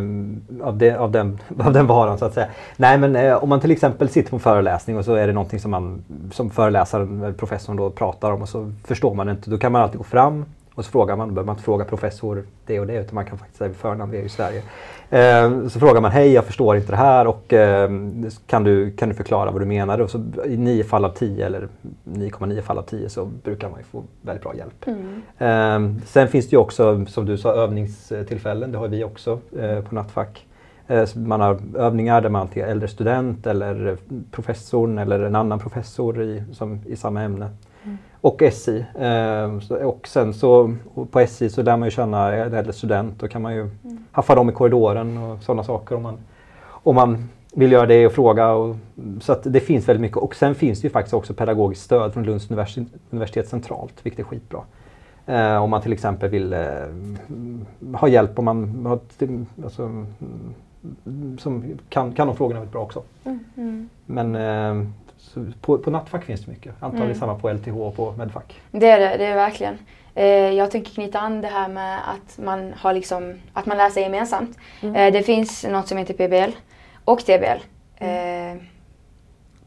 av, det, av, den, av den varan så att säga. Nej, men eh, om man till exempel sitter på en föreläsning och så är det någonting som man som föreläsaren, professorn då pratar om och så förstår man inte. Då kan man alltid gå fram och så frågar man, då behöver man inte fråga professor det och det utan man kan faktiskt säga förnamn, vi är i Sverige. Eh, så frågar man, hej jag förstår inte det här och eh, kan, du, kan du förklara vad du menar? Och så I nio fall av tio eller 9,9 fall av tio så brukar man ju få väldigt bra hjälp. Mm. Eh, sen finns det ju också, som du sa, övningstillfällen. Det har vi också eh, på Nattfack. Eh, man har övningar där man till äldre student eller professorn eller en annan professor i, som, i samma ämne och SI. Eh, och sen så på SI så lär man ju känna äldre student. Då kan man ju mm. haffa dem i korridoren och sådana saker om man, om man vill göra det och fråga. Och, så att det finns väldigt mycket. Och sen finns det ju faktiskt också pedagogiskt stöd från Lunds universitet, universitet centralt, vilket är skitbra. Eh, om man till exempel vill eh, ha hjälp om man har, alltså, som kan, kan de frågorna väldigt bra också. Mm. Mm. Men eh, på, på nattfack finns det mycket. Antagligen mm. samma på LTH och på Medfack. Det är det, det är verkligen. Eh, jag tänker knyta an det här med att man, har liksom, att man läser gemensamt. Mm. Eh, det finns något som heter PBL och TBL. Mm. Eh,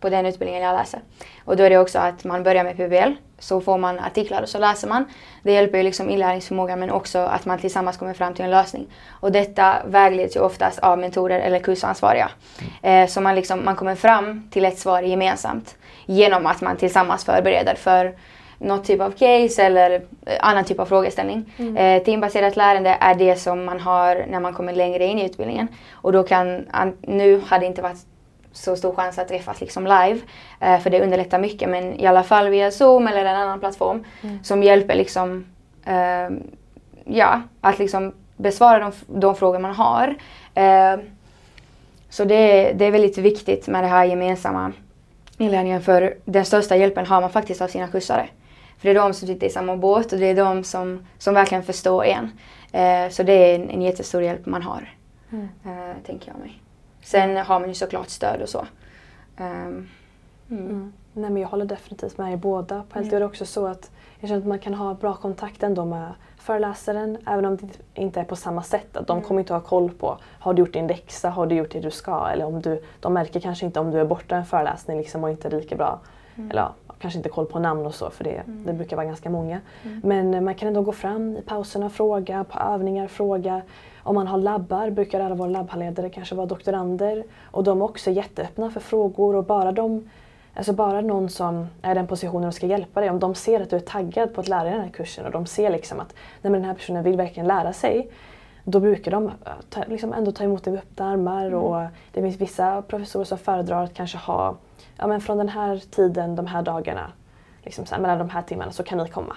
på den utbildningen jag läser. Och då är det också att man börjar med PBL, så får man artiklar och så läser man. Det hjälper ju liksom inlärningsförmågan men också att man tillsammans kommer fram till en lösning. Och detta vägleds ju oftast av mentorer eller kursansvariga. Mm. Eh, så man, liksom, man kommer fram till ett svar gemensamt genom att man tillsammans förbereder för något typ av case eller eh, annan typ av frågeställning. Mm. Eh, teambaserat lärande är det som man har när man kommer längre in i utbildningen. Och då kan, nu hade det inte varit så stor chans att träffas liksom live. Eh, för det underlättar mycket men i alla fall via Zoom eller en annan plattform mm. som hjälper liksom eh, ja, att liksom besvara de, de frågor man har. Eh, så det, det är väldigt viktigt med det här gemensamma inlärningen för den största hjälpen har man faktiskt av sina kursare. För det är de som sitter i samma båt och det är de som, som verkligen förstår en. Eh, så det är en, en jättestor hjälp man har, mm. eh, tänker jag mig. Sen har man ju såklart stöd och så. Um, mm. Mm. Nej men jag håller definitivt med er båda. På är det också så att jag känner att man kan ha bra kontakt ändå med föreläsaren även om det inte är på samma sätt. Att de mm. kommer inte ha koll på har du gjort din läxa, har du gjort det du ska? Eller om du, de märker kanske inte om du är borta en föreläsning liksom och inte är lika bra. Mm. Eller kanske inte koll på namn och så för det, mm. det brukar vara ganska många. Mm. Men man kan ändå gå fram i pauserna och fråga, på övningar fråga. Om man har labbar brukar alla våra labbhandledare kanske vara doktorander och de är också jätteöppna för frågor och bara de Alltså bara någon som är i den positionen och ska hjälpa dig, om de ser att du är taggad på att lära dig den här kursen och de ser liksom att nej, den här personen vill verkligen lära sig, då brukar de ta, liksom ändå ta emot dig med öppna armar. Mm. Och det finns vissa professorer som föredrar att kanske ha, ja men från den här tiden, de här dagarna, liksom så här, mellan de här timmarna så kan ni komma.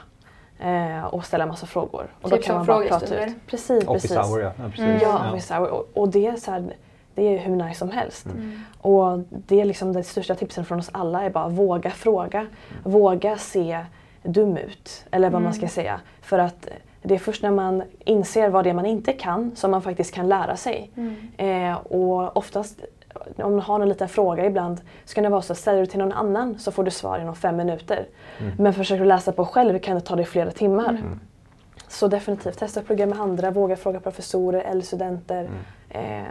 Eh, och ställa massa frågor. Och Typ som frågestunder? Precis, Office precis. hour ja. ja, precis. Mm. Ja, office hour. Och, och det är så här, det är hur nice som helst. Mm. Och det är liksom det största tipsen från oss alla är bara våga fråga. Våga se dum ut. Eller vad man ska säga. För att det är först när man inser vad det är man inte kan som man faktiskt kan lära sig. Eh, och oftast om man har en liten fråga ibland så kan det vara så att säger du till någon annan så får du svar inom fem minuter. Men försöker du läsa på själv kan det ta dig flera timmar. Så definitivt testa att plugga med andra, våga fråga professorer eller studenter. Eh,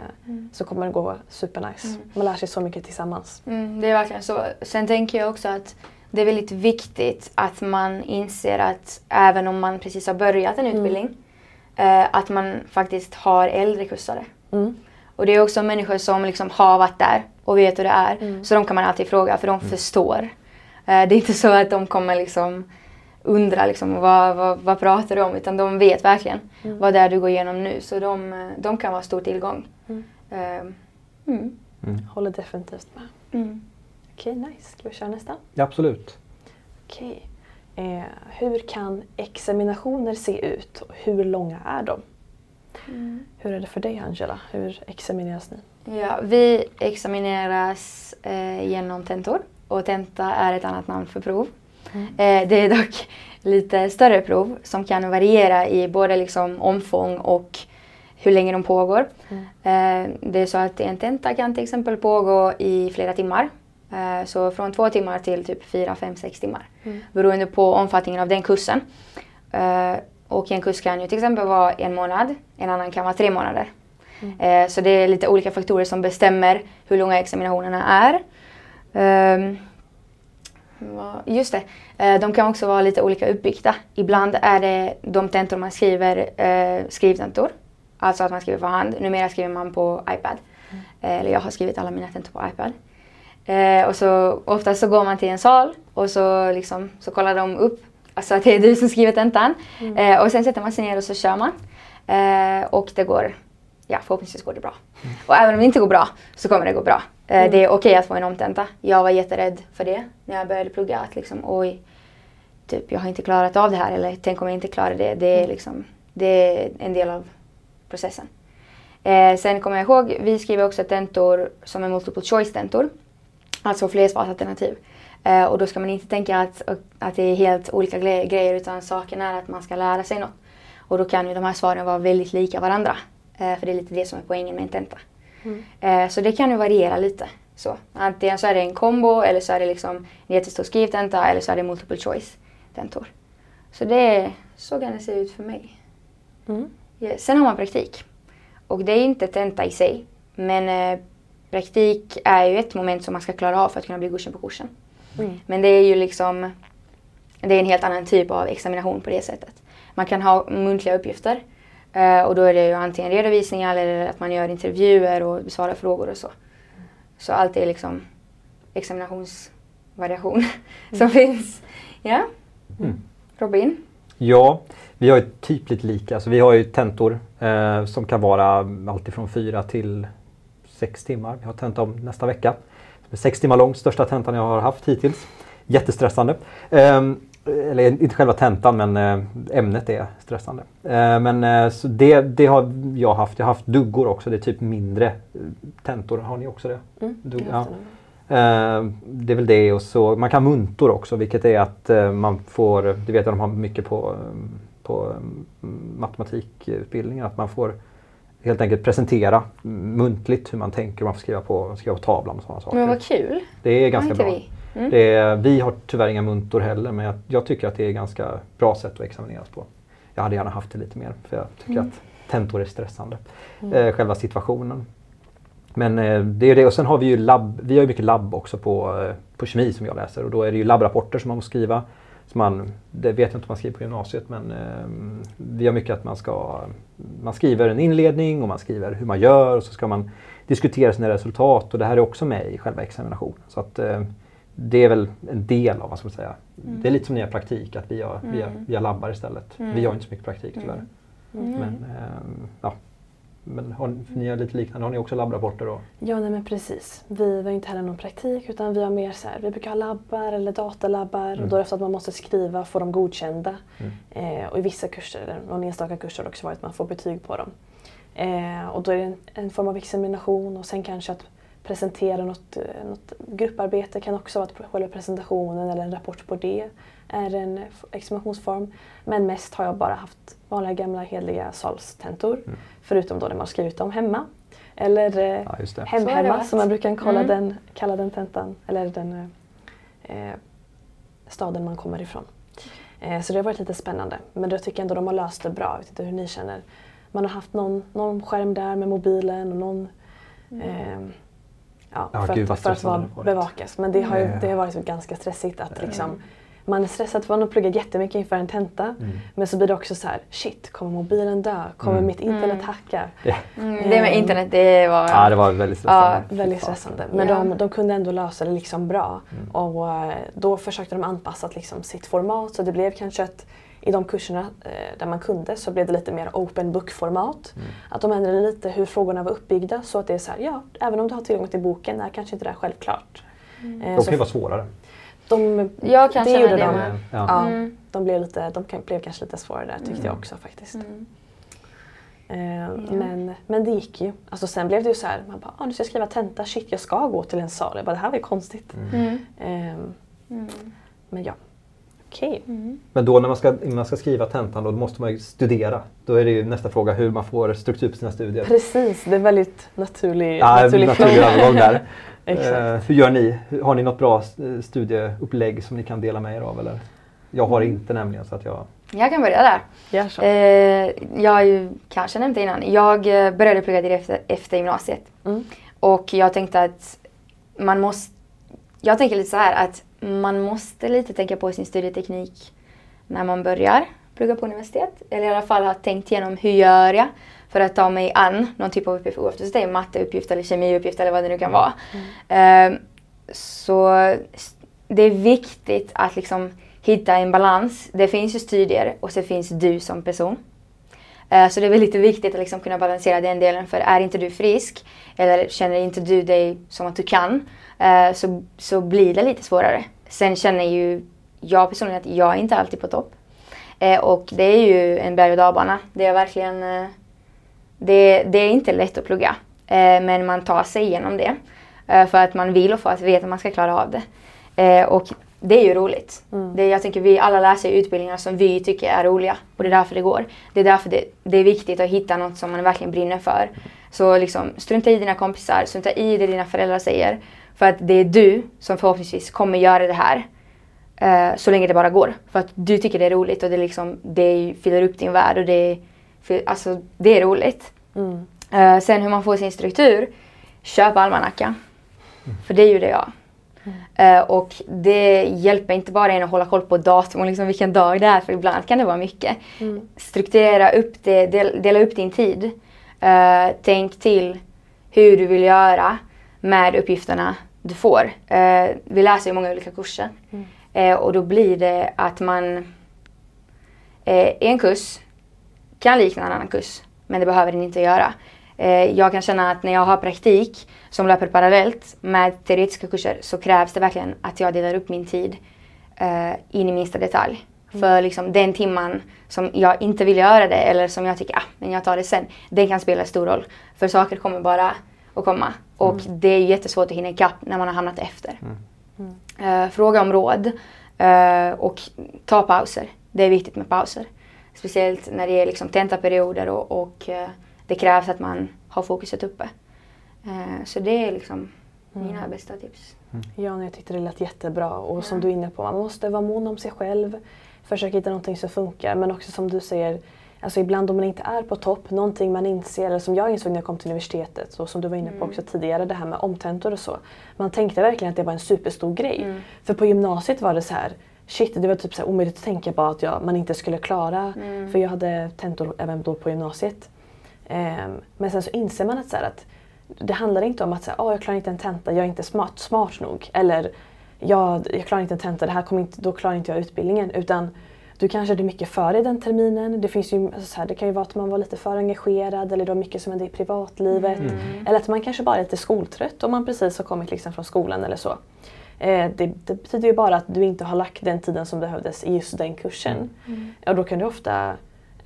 Så kommer det gå supernice. Man lär sig så mycket tillsammans. Mm, det är verkligen så. Sen tänker jag också att det är väldigt viktigt att man inser att även om man precis har börjat en utbildning, eh, att man faktiskt har äldre kursare. Mm. Och det är också människor som liksom har varit där och vet hur det är. Så de kan man alltid fråga för de förstår. Eh, det är inte så att de kommer liksom undra liksom, vad, vad, vad pratar du om? Utan de vet verkligen vad det är du går igenom nu. Så de, eh, de kan vara stor tillgång. Eh, mm. Håller definitivt med. Mm. Okej, nice. Ska vi köra nästa? Ja, absolut. Okej. Eh, hur kan examinationer se ut och hur långa är de? Hur är det för dig Angela? Hur examineras ni? Ja, vi examineras eh, genom tentor och tenta är ett annat namn för prov. Eh, det är dock lite större prov som kan variera i både liksom omfång och hur länge de pågår. Eh, det är så att en tenta kan till exempel pågå i flera timmar. Eh, så från två timmar till typ fyra, fem, sex timmar. Beroende på omfattningen av den kursen. Och en kurs kan ju till exempel vara en månad, en annan kan vara tre månader. Eh, så det är lite olika faktorer som bestämmer hur långa examinationerna är. Ehm, just det, eh, de kan också vara lite olika uppbyggda. Ibland är det de tentor man skriver eh, skrivtentor. Alltså att man skriver för hand. Numera skriver man på iPad. Eh, eller jag har skrivit alla mina tentor på iPad. Och så oftast så går man till en sal och så, liksom, så kollar de upp alltså att det är du som skriver tentan. Eh, och sen sätter man sig ner och så kör man. Eh, och det går, ja förhoppningsvis går det bra. Och även om det inte går bra så kommer det gå bra. Eh, Det är okej att få en omtenta. Jag var jätterädd för det när jag började plugga. Att liksom, oj, typ, jag har inte klarat av det här eller tänk om jag inte klarar det. Det är, liksom, det är en del av processen. Eh, sen kommer jag ihåg, vi skriver också tentor som är multiple choice-tentor. Alltså flersvarsalternativ. Eh, och då ska man inte tänka att, att det är helt olika gre- grejer utan saken är att man ska lära sig något. Och då kan ju de här svaren vara väldigt lika varandra. Eh, för det är lite det som är poängen med en tenta. Eh, så det kan ju variera lite. Så. Antingen så är det en kombo eller så är det liksom en jättestor skrivtenta eller så är det multiple choice-tentor. Så det så kan det se ut för mig. Mm. Ja, sen har man praktik. Och det är inte tenta i sig. Men eh, praktik är ju ett moment som man ska klara av för att kunna bli godkänd på kursen. Mm. Men det är ju liksom det är en helt annan typ av examination på det sättet. Man kan ha muntliga uppgifter eh, och då är det ju antingen redovisningar eller att man gör intervjuer och besvarar frågor och så. Så allt är liksom examinationsvariation som finns. Ja. Mm. Robin? Ja, vi har ju typ lite lika. Alltså vi har ju tentor eh, som kan vara alltifrån fyra till sex timmar. Vi har tenta om nästa vecka. Sex timmar lång, största tentan jag har haft hittills. Jättestressande. Eh, eller inte själva tentan men eh, ämnet är stressande. Eh, men eh, så det, det har jag haft. Jag har haft duggor också. Det är typ mindre tentor. Har ni också det? Mm. Dugg- ja. haft den. Eh, det är väl det och så man kan muntor också vilket är att man får, det vet jag de har mycket på, på eh, matematikutbildningen, att man får helt enkelt presentera muntligt hur man tänker man får skriva på, skriva på tavlan och sådana saker. Men vad kul. Det är ganska bra. vi? Mm. Är, vi har tyvärr inga muntor heller men jag, jag tycker att det är ganska bra sätt att examineras på. Jag hade gärna haft det lite mer för jag tycker att tentor är stressande. Eh, själva situationen. Men eh, det är det och sen har vi ju labb, vi har ju mycket labb också på, eh, på kemi som jag läser och då är det ju labbrapporter som man måste skriva. Så man, det vet jag inte om man skriver på gymnasiet men eh, vi har mycket att man ska, man skriver en inledning och man skriver hur man gör och så ska man diskutera sina resultat och det här är också med i själva examinationen. Så att eh, det är väl en del av, vad ska man säga, det är lite som ni har praktik, att vi har, vi har, vi har labbar istället. Vi har inte så mycket praktik tyvärr. Men, eh, ja. Men har, ni- har lite liknande, har ni också labbrapporter då? Ja, nej men precis. Vi har inte heller någon praktik utan vi har mer så här, vi brukar ha labbar eller datalabbar Mm. och då är det så att man måste skriva, få dem godkända. Mm. Eh, och i vissa kurser, eller någon enstaka kurs har det också varit att man får betyg på dem. Eh, och då är det en, en form av examination och sen kanske att presentera något, eh, något grupparbete kan också vara att själva presentationen eller en rapport på det är en examinationsform. Men mest har jag bara haft vanliga gamla hederliga salstentor. Mm. Förutom då när man skrivit dem hemma. Eller eh, Ja, just det. hem hemma som man brukar kalla Mm. den, kalla den tentan. Eller den eh, eh, staden man kommer ifrån. Eh, så det har varit lite spännande. Men jag tycker ändå de har löst det bra. Jag vet inte hur ni känner. Man har haft någon, någon skärm där med mobilen och någon eh, ja, Ja, för, gud, att, för att vara bevakas. Men det har, ju, Ja. det har varit ganska stressigt att Ja. liksom, man är stressad för att man pluggar jättemycket inför en tenta. Mm. Men så blir det också så här, shit, kommer mobilen dö? Kommer Mm. mitt internet Mm. hacka? Mm, det med internet, det var... Ja, det var väldigt stressande. Ja, Väldigt stressande. Men Ja. de, de kunde ändå lösa det liksom bra. Mm. Och eh, då försökte de anpassa liksom sitt format så det blev kanske att i de kurserna eh, där man kunde så blev det lite mer open book-format. Mm. Att de ändrade lite hur frågorna var uppbyggda så att det är så här, ja, även om du har tillgång till boken är kanske inte det här självklart. Eh, De kan ju vara svårare. De, Jag kan det känna gjorde det de. med. Ja. Ja, Mm. de, blev lite, de blev kanske lite svårare där tyckte Mm. jag också faktiskt. Mm. Eh, men, men det gick ju. Alltså sen blev det ju så här, man bara, ah, nu ska jag skriva tenta, shit jag ska gå till en sal. Jag bara, det här var ju konstigt. Mm. men ja, okej. Mm. Men då när man ska, när man ska skriva tentan då, då måste man ju studera. Då är det ju nästa fråga hur man får struktur på sina studier. Precis, det är väldigt naturlig, Ja, naturlig naturlig övergång där. Exakt. Eh, hur gör ni? Har ni något bra eh, studieupplägg som ni kan dela med er av? Eller? Jag har Mm. inte nämligen så att jag... Jag kan börja där. Så. Eh, jag har ju kanske nämnt det innan. Jag eh, började plugga direkt efter, efter gymnasiet. Mm. Och jag tänkte att man måste... Jag tänker lite så här att man måste lite tänka på sin studieteknik när man börjar plugga på universitet. Eller i alla fall ha tänkt igenom hur gör jag för att ta mig an någon typ av uppgift oavsett om det är matteuppgift eller kemiuppgift eller vad det nu kan vara. Eh, så s- det är viktigt att liksom hitta en balans. Det finns ju studier och så finns du som person. Eh, så det är väldigt viktigt att liksom kunna balansera den delen. För är inte du frisk eller känner inte du dig som att du kan eh, så, så blir det lite svårare. Sen känner ju jag personligen att jag är inte alltid på topp. Eh, och det är ju en berg och dalbana. Det är verkligen... Det, det är inte lätt att plugga. Men man tar sig igenom det. För att man vill och för att veta att man ska klara av det. Och det är ju roligt. Mm. Det, jag tänker vi alla läser utbildningar som vi tycker är roliga och det är därför det går. Det är därför det, det är viktigt att hitta något som man verkligen brinner för. Så liksom, strunta i dina kompisar, strunta i det dina föräldrar säger. För att det är du som förhoppningsvis kommer göra det här. eh, så länge det bara går. För att du tycker det är roligt och det, liksom, det fyller upp din värld och det, alltså, det är roligt. Mm. Eh, sen hur man får sin struktur. Köp almanacka. För det gjorde jag. Eh, och det hjälper inte bara en att hålla koll på datum och liksom vilken dag det är, för ibland kan det vara mycket. Mm. Strukturera upp det, del, dela upp din tid. Eh, tänk till hur du vill göra med uppgifterna du får. Eh, vi läser ju många olika kurser. Mm. Eh, och då blir det att man... En kurs kan likna en annan kurs, men det behöver den inte göra. Eh, jag kan känna att när jag har praktik som löper parallellt med teoretiska kurser så krävs det verkligen att jag delar upp min tid eh, in i minsta detalj. För liksom den timman som jag inte vill göra det eller som jag tycker ah, men jag tar det sen, den kan spela stor roll. För saker kommer bara att komma. Och det är jättesvårt att hinna ikapp när man har hamnat efter. Eh, fråga om råd eh, och ta pauser. Det är viktigt med pauser. Speciellt när det är liksom tentaperioder och, och eh, det krävs att man har fokuset uppe. Eh, så det är liksom mina bästa tips. Ja, nej, jag tyckte det lät jättebra. Och som du är inne på, man måste vara mån om sig själv. Försöka hitta någonting som funkar. Men också som du säger, alltså ibland om man inte är på topp, någonting man inser, eller som jag insåg när jag kom till universitetet, och som du var inne på också tidigare, det här med omtentor och så. Man tänkte verkligen att det var en superstor grej. Mm. För på gymnasiet var det så här, shit, det var typ så här omöjligt att tänka på att jag, man inte skulle klara, Mm. för jag hade tentor även då på gymnasiet. Ehm, men sen så inser man att, så här, att det handlar inte om att säga, oh, jag klarar inte en tenta, jag är inte smart, smart nog. Eller jag, jag klarar inte en tenta, det här kommer inte, då klarar inte jag utbildningen. Utan du kanske hade mycket för dig den terminen. Det, finns ju, alltså så här, det kan ju vara att man var lite för engagerad eller det var mycket som hände i privatlivet. Mm. Eller att man kanske bara är lite skoltrött om man precis har kommit liksom från skolan eller så. Eh, det, det betyder ju bara att du inte har lagt den tiden som behövdes i just den kursen. Mm. Och då kan du ofta,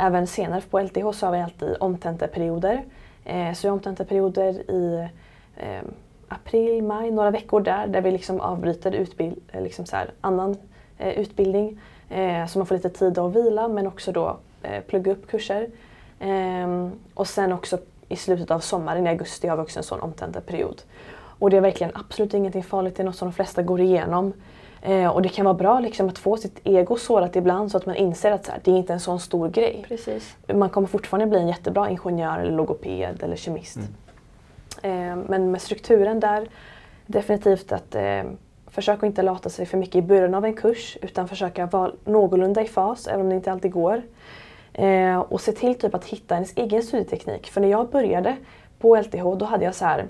även senare på LTH så har vi alltid omtenteperioder. Eh, så vi har omtenteperioder i eh, april, maj, några veckor där, där vi liksom avbryter utbild, liksom så här, annan eh, utbildning. Eh, så man får lite tid att vila men också då eh, plugga upp kurser. Ehm, och sen också i slutet av sommaren i augusti har vi också en sån omtentaperiod. Och det är verkligen absolut ingenting farligt, det är något som de flesta går igenom. Eh, och det kan vara bra liksom, att få sitt ego sårat ibland så att man inser att så här, det är inte en sån stor grej. Precis. Man kommer fortfarande bli en jättebra ingenjör eller logoped eller kemist. Eh, men med strukturen där, definitivt att eh, försöka inte lata sig för mycket i början av en kurs utan försöka vara någorlunda i fas, även om det inte alltid går. Eh, och se till typ att hitta ens egen studieteknik. För när jag började på LTH då hade jag så här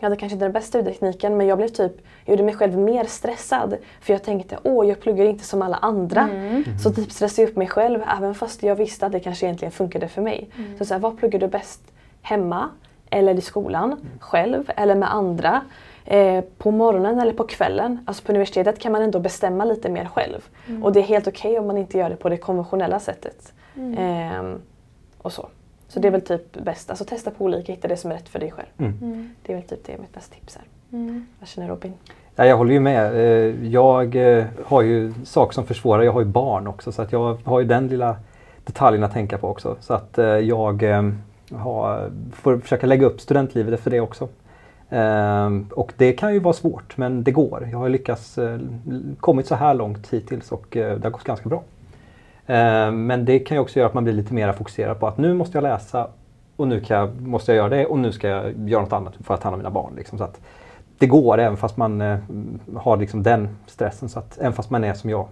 jag hade kanske inte den bästa studietekniken men jag blev typ, jag gjorde mig själv mer stressad. För jag tänkte, åh jag pluggar inte som alla andra. Mm. Så typ stressade jag upp mig själv även fast jag visste att det kanske egentligen funkade för mig. Så, så här, vad pluggar du bäst? Hemma? Eller i skolan? Själv? Eller med andra? Eh, på morgonen eller på kvällen? Alltså på universitetet kan man ändå bestämma lite mer själv. Och det är helt okej om man inte gör det på det konventionella sättet. Ehm, och så. Så det är väl typ bäst. Alltså testa på olika, hitta det som är rätt för dig själv. Mm. Det är väl typ det mitt bästa tips är. Mm. Vad känner Robin? Ja, jag håller ju med. Eh, Jag eh, har ju saker som försvårar. Jag har ju barn också så att jag har ju den lilla detaljen att tänka på också. Så att eh, jag har, får försöka lägga upp studentlivet efter det också. Och det kan ju vara svårt men det går. Jag har lyckats kommit så här långt hittills och det har gått ganska bra. Eh, Men det kan ju också göra att man blir lite mer fokuserad på att nu måste jag läsa och nu jag, måste jag göra det och nu ska jag göra något annat för att ta hand om mina barn. Liksom. Så att det går även fast man eh, har liksom den stressen. Så att även fast man är som jag,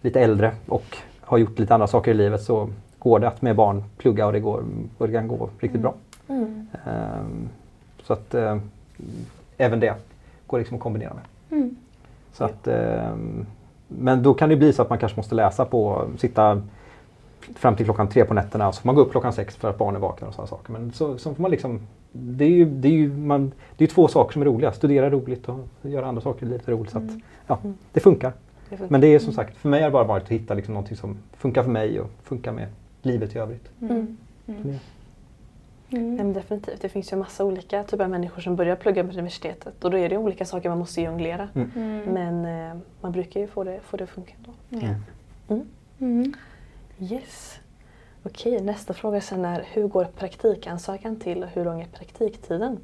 lite äldre och har gjort lite andra saker i livet så går det att med barn plugga och det, går, och det kan gå riktigt bra. Ehm, så att eh, även det går liksom att kombinera med. Mm. Så att, ehm, men då kan det bli så att man kanske måste läsa på, sitta fram till klockan tre på nätterna och så får man gå upp klockan sex för att barnen är vakna och sådana saker. Men så, så får man liksom, det är ju, det är ju man, det är två saker som är roliga. Studera roligt och göra andra saker i livet är roligt. Så att, ja, det funkar. Det funkar. Men det är som sagt, för mig har det bara varit att hitta liksom någonting som funkar för mig och funkar med livet i övrigt. Mm. Det- Nej, men definitivt. Det finns ju massa olika typer av människor som börjar plugga på universitetet och då är det olika saker man måste jonglera. Mm. Men eh, man brukar ju få det, få det att funka ändå. Ja. Mm. Mm. Yes. Okej, nästa fråga sen är hur går praktikansökan till och hur lång är praktiktiden?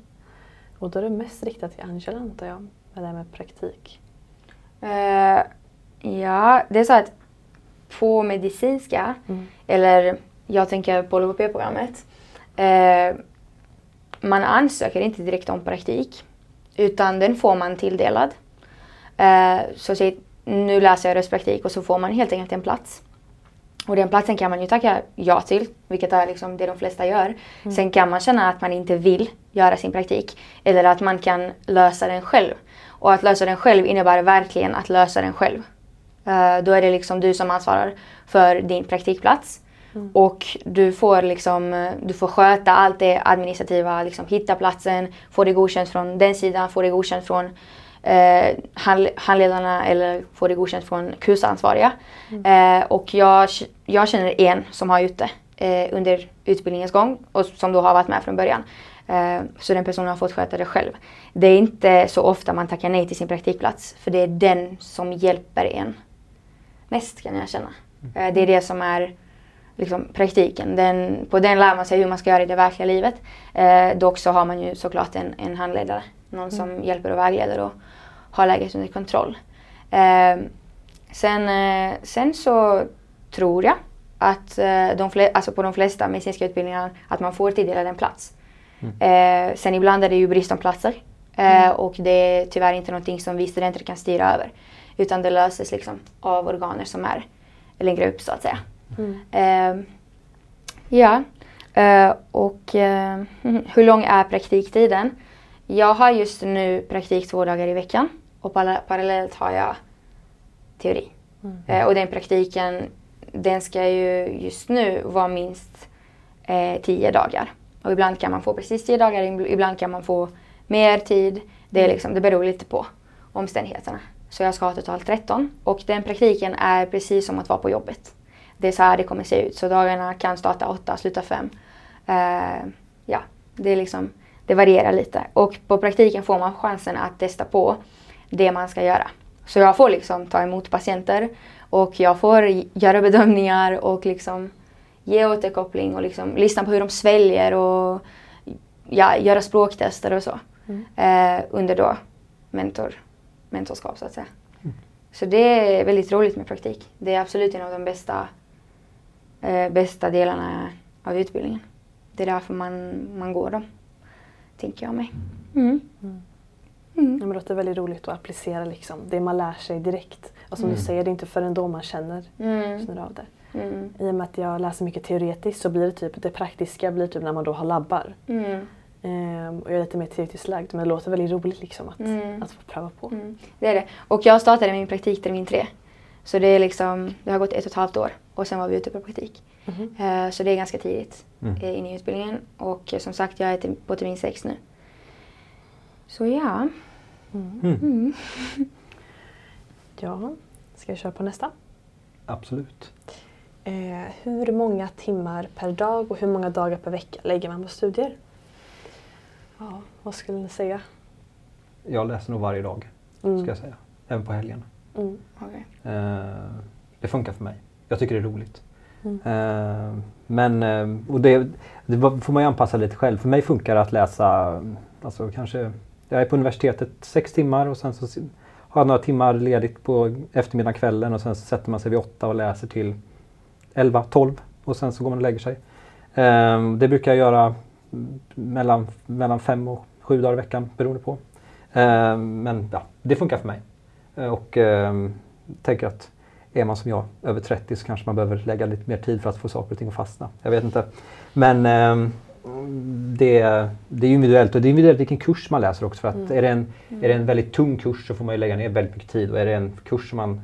Och då är det mest riktat till Angela antar jag, med det här med praktik. Eh, ja, det är så att på medicinska, Mm. eller jag tänker på logopedprogrammet, eh, man ansöker inte direkt om praktik utan den får man tilldelad. Eh, så säg, nu läser jag röstpraktik och så får man helt enkelt en plats. Och den platsen kan man ju tacka ja till, vilket är liksom det de flesta gör. Sen kan man känna att man inte vill göra sin praktik eller att man kan lösa den själv. Och att lösa den själv innebär verkligen att lösa den själv. Eh, då är det liksom du som ansvarar för din praktikplats. Och du får, liksom, du får sköta allt det administrativa, liksom hitta platsen, få det godkänt från den sidan, få det godkänt från eh, handl- handledarna eller få det godkänt från kursansvariga. Eh, och jag, jag känner en som har gjort det eh, under utbildningens gång och som då har varit med från början. Eh, så den personen har fått sköta det själv. Det är inte så ofta man tackar nej till sin praktikplats för det är den som hjälper en mest kan jag känna. Eh, det är det som är liksom, praktiken. Den, på den lär man sig hur man ska göra i det verkliga livet. Eh, dock så har man ju såklart en, en handledare. Någon som hjälper och vägleder och har läget under kontroll. Eh, sen, eh, sen så tror jag att eh, de fle- alltså på de flesta medicinska utbildningar att man får tilldelad en plats. Eh, sen ibland är det ju brist om platser. Eh, Och det är tyvärr inte någonting som vi studenter kan styra över. Utan det löses liksom av organer som är längre upp så att säga. Eh, ja, eh, och eh, hur lång är praktiktiden? Jag har just nu praktik två dagar i veckan och para- parallellt har jag teori. Eh, och den praktiken, den ska ju just nu vara minst eh, tio dagar. Och ibland kan man få precis tio dagar, ibland kan man få mer tid. Det, är liksom, det beror lite på omständigheterna. Så jag ska ha totalt 13 och den praktiken är precis som att vara på jobbet. Det är så här det kommer se ut. Så dagarna kan starta 8 och sluta 5. Uh, ja, det, är liksom, det varierar lite. Och på praktiken får man chansen att testa på det man ska göra. Så jag får liksom ta emot patienter och jag får göra bedömningar och liksom ge återkoppling och liksom lyssna på hur de sväljer och ja, göra språktester och så. Mm. Eh, under då mentor, mentorskap så att säga. Mm. Så det är väldigt roligt med praktik. Det är absolut en av de bästa, eh, bästa delarna av utbildningen. Det är därför man, man går dem, tänker jag mig. Mm. Mm. Mm. Ja, det låter väldigt roligt att applicera liksom, det man lär sig direkt. Och som mm. du säger, det är inte förrän då man känner, mm. känner av det. Mm. I och med att jag läser mycket teoretiskt så blir det typ det praktiska blir typ när man då har labbar. Mm. Ehm, och jag är lite mer teoretiskt lagd men det låter väldigt roligt liksom att, mm. att få pröva på. Mm. Det är det. Och jag startade min praktik termin tre. Så det, är liksom, det har gått ett och ett halvt år och sen var vi ute på praktik. Mm. Så det är ganska tidigt mm. Eh, in i utbildningen. Och som sagt, jag är på termin sex nu. Så ja. Mm. Mm. mm. ja, ska vi köra på nästa? Absolut. Eh, hur många timmar per dag och hur många dagar per vecka lägger man på studier? Ja, vad skulle ni säga? Jag läser nog varje dag, mm. ska jag säga. Även på helgerna. Mm. Okay. Eh, det funkar för mig. Jag tycker det är roligt. Mm. Eh, men, eh, och det, det, får man ju anpassa lite själv. För mig funkar det att läsa, alltså kanske, jag är på universitetet sex timmar och sen så har jag några timmar ledigt på eftermiddagen, kvällen och sen så sätter man sig vid åtta och läser till elva, tolv och sen så går man och lägger sig. Det brukar jag göra mellan, mellan fem och sju dagar i veckan beroende på. Men ja, det funkar för mig. Eh, och eh, tänker att är man som jag över 30 så kanske man behöver lägga lite mer tid för att få saker och ting att fastna. Jag vet inte. Men eh, det, det är individuellt och det är individuellt vilken kurs man läser också. För att mm. är, det en, är det en väldigt tung kurs så får man ju lägga ner väldigt mycket tid och är det en kurs som, man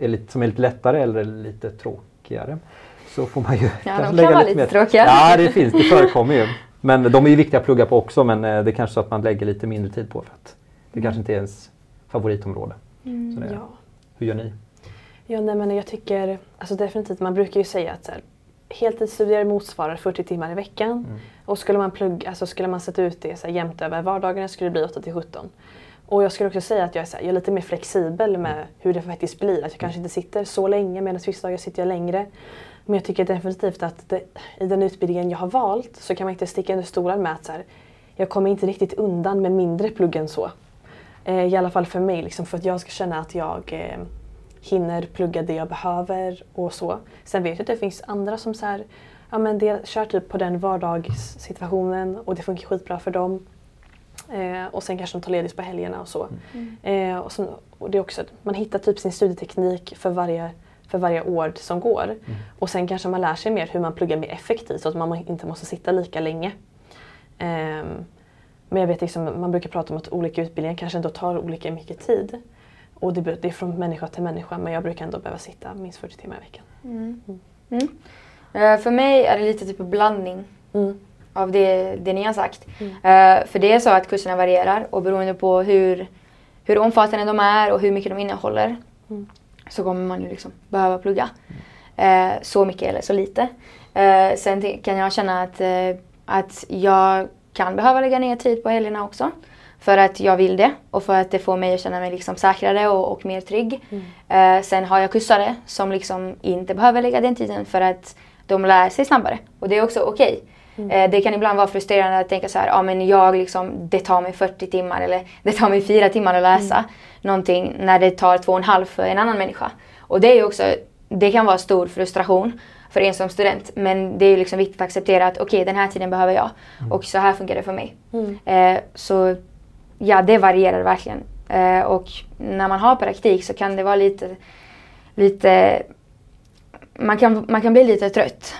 är lite, som är lite lättare eller lite tråkigare så får man ju ja, de lägga kan vara lite, lite tråkiga. Ja, det finns. Det förekommer ju. Men de är ju viktiga att plugga på också men eh, det är kanske så att man lägger lite mindre tid på för att det kanske inte är ens favoritområde. Mm, det, ja. Hur gör ni? Ja, nej, men jag tycker alltså definitivt, man brukar ju säga att så här, heltidsstudier motsvarar 40 timmar i veckan. Mm. Och skulle man, plugga, alltså skulle man sätta ut det så här, jämnt över vardagarna skulle det bli 8 till 17. Och jag skulle också säga att jag är, här, jag är lite mer flexibel med mm. hur det faktiskt blir. Att jag kanske inte sitter så länge medan vissa dagar sitter jag längre. Men jag tycker definitivt att det, i den utbildningen jag har valt så kan man inte sticka under stolen med att så här, jag kommer inte riktigt undan med mindre plugg än så. Eh, I alla fall för mig, liksom, för att jag ska känna att jag eh, hinner plugga det jag behöver och så. Sen vet jag att det finns andra som så här, ja, men det, kör typ på den vardagssituationen och det funkar skitbra för dem. Eh, och sen kanske de tar ledigt på helgerna och så. Mm. Eh, och, sen, och det är också, man hittar typ sin studieteknik för varje för varje år som går. Mm. Och sen kanske man lär sig mer hur man pluggar mer effektivt så att man inte måste sitta lika länge. Um, men jag vet liksom, man brukar prata om att olika utbildningar kanske ändå tar olika mycket tid. Och det, det är från människa till människa men jag brukar ändå behöva sitta minst 40 timmar i veckan. Mm. Mm. Uh, för mig är det lite typ en blandning mm. av det, det ni har sagt. Uh, för det är så att kurserna varierar och beroende på hur, hur omfattande de är och hur mycket de innehåller mm så kommer man ju liksom behöva plugga. Eh, så mycket eller så lite. Sen kan jag känna att, att jag kan behöva lägga ner tid på helgerna också. För att jag vill det och för att det får mig att känna mig liksom säkrare och, och mer trygg. Mm. Eh, sen har jag kursare som liksom inte behöver lägga den tiden för att de lär sig snabbare. Och det är också okej. Okay. Mm. Eh, det kan ibland vara frustrerande att tänka så här, ja men jag liksom, det tar mig 40 timmar eller det tar mig 4 timmar att läsa mm. någonting när det tar två och en halv för en annan människa. Och det är också, det kan vara stor frustration för en som student. Men det är ju liksom viktigt att acceptera att okej okay, den här tiden behöver jag mm. och så här funkar det för mig. Mm. Eh, så ja, det varierar verkligen. Eh, och när man har praktik så kan det vara lite, lite man kan, man kan bli lite trött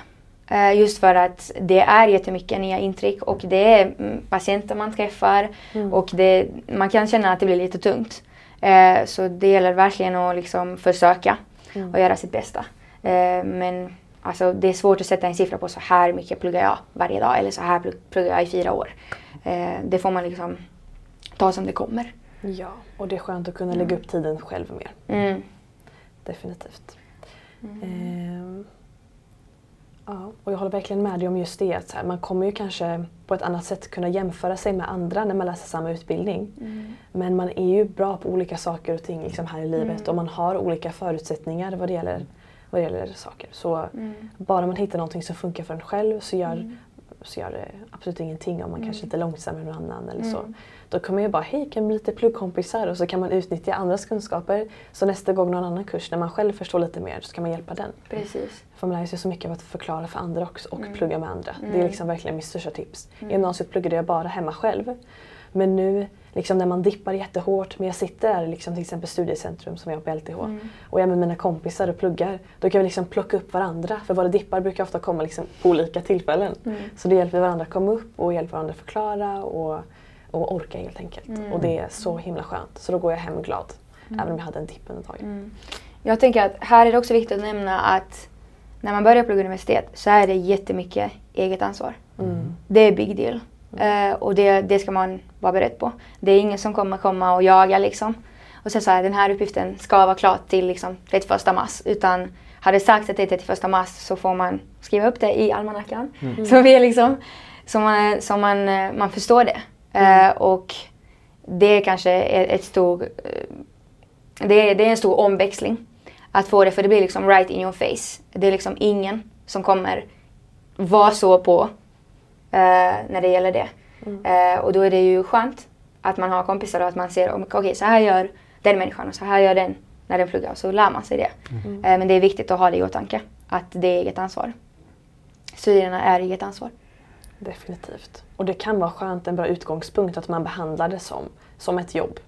Eh, just för att det är jättemycket nya intryck och det är mm, patienter man träffar mm. och det, man kan känna att det blir lite tungt. Eh, så det gäller verkligen att liksom försöka mm. och göra sitt bästa. Eh, men alltså, det är svårt att sätta en siffra på så här mycket pluggar jag varje dag eller så här pl- pluggar jag i fyra år. Eh, det får man liksom ta som det kommer. Ja, och det är skönt att kunna lägga upp tiden själv mer. Mm. Definitivt. Ehm, ja, och jag håller verkligen med dig om just det. Att här, man kommer ju kanske på ett annat sätt kunna jämföra sig med andra när man läser samma utbildning. Men man är ju bra på olika saker och ting liksom här i livet och man har olika förutsättningar vad det gäller, vad det gäller saker. Så bara man hittar någonting som funkar för en själv så gör, så gör det absolut ingenting om man kanske inte är långsammare än någon annan eller så. Då kan man ju bara, hej kan vi bli lite pluggkompisar? Och så kan man utnyttja andras kunskaper. Så nästa gång någon annan kurs, när man själv förstår lite mer, så kan man hjälpa den. Precis. För man lär sig så mycket av att förklara för andra också och Mm. plugga med andra. Det är Mm. liksom verkligen mitt största tips. I Mm. gymnasiet pluggade jag bara hemma själv. Men nu liksom när man dippar jättehårt, men jag sitter där liksom, till exempel studiecentrum som jag har på LTH Mm. och jag är med mina kompisar och pluggar. Då kan vi liksom plocka upp varandra. För våra dippar brukar ofta komma liksom på olika tillfällen. Mm. Så då hjälper vi varandra att komma upp och hjälper varandra att förklara och, och orka helt enkelt. Mm. Och det är så himla skönt. Så då går jag hem glad. Även om jag hade en dipp under dagen. Mm. Jag tänker att här är det också viktigt att nämna att när man börjar plugga universitet så är det jättemycket eget ansvar. Mm. Det är big deal. Eh, och det, det ska man vara beredd på. Det är ingen som kommer komma och jaga liksom. Och säga så här, den här uppgiften ska vara klar till liksom 31 mars. Utan har det sagts att det är 31 mars så får man skriva upp det i almanackan. Så, vi är liksom, så, man, så man, eh, man förstår det. Eh, och det är kanske ett, ett stor, eh, det, är, det är en stor omväxling att få det för det blir liksom right in your face. Det är liksom ingen som kommer vara så på när det gäller det. Eh, och då är det ju skönt att man har kompisar och att man ser, okej okay, så här gör den människan och så här gör den när den pluggar och så lär man sig det. Eh, men det är viktigt att ha det i åtanke, att det är eget ansvar. Studierna är eget ansvar. Definitivt. Och det kan vara skönt, en bra utgångspunkt att man behandlar det som, som ett jobb.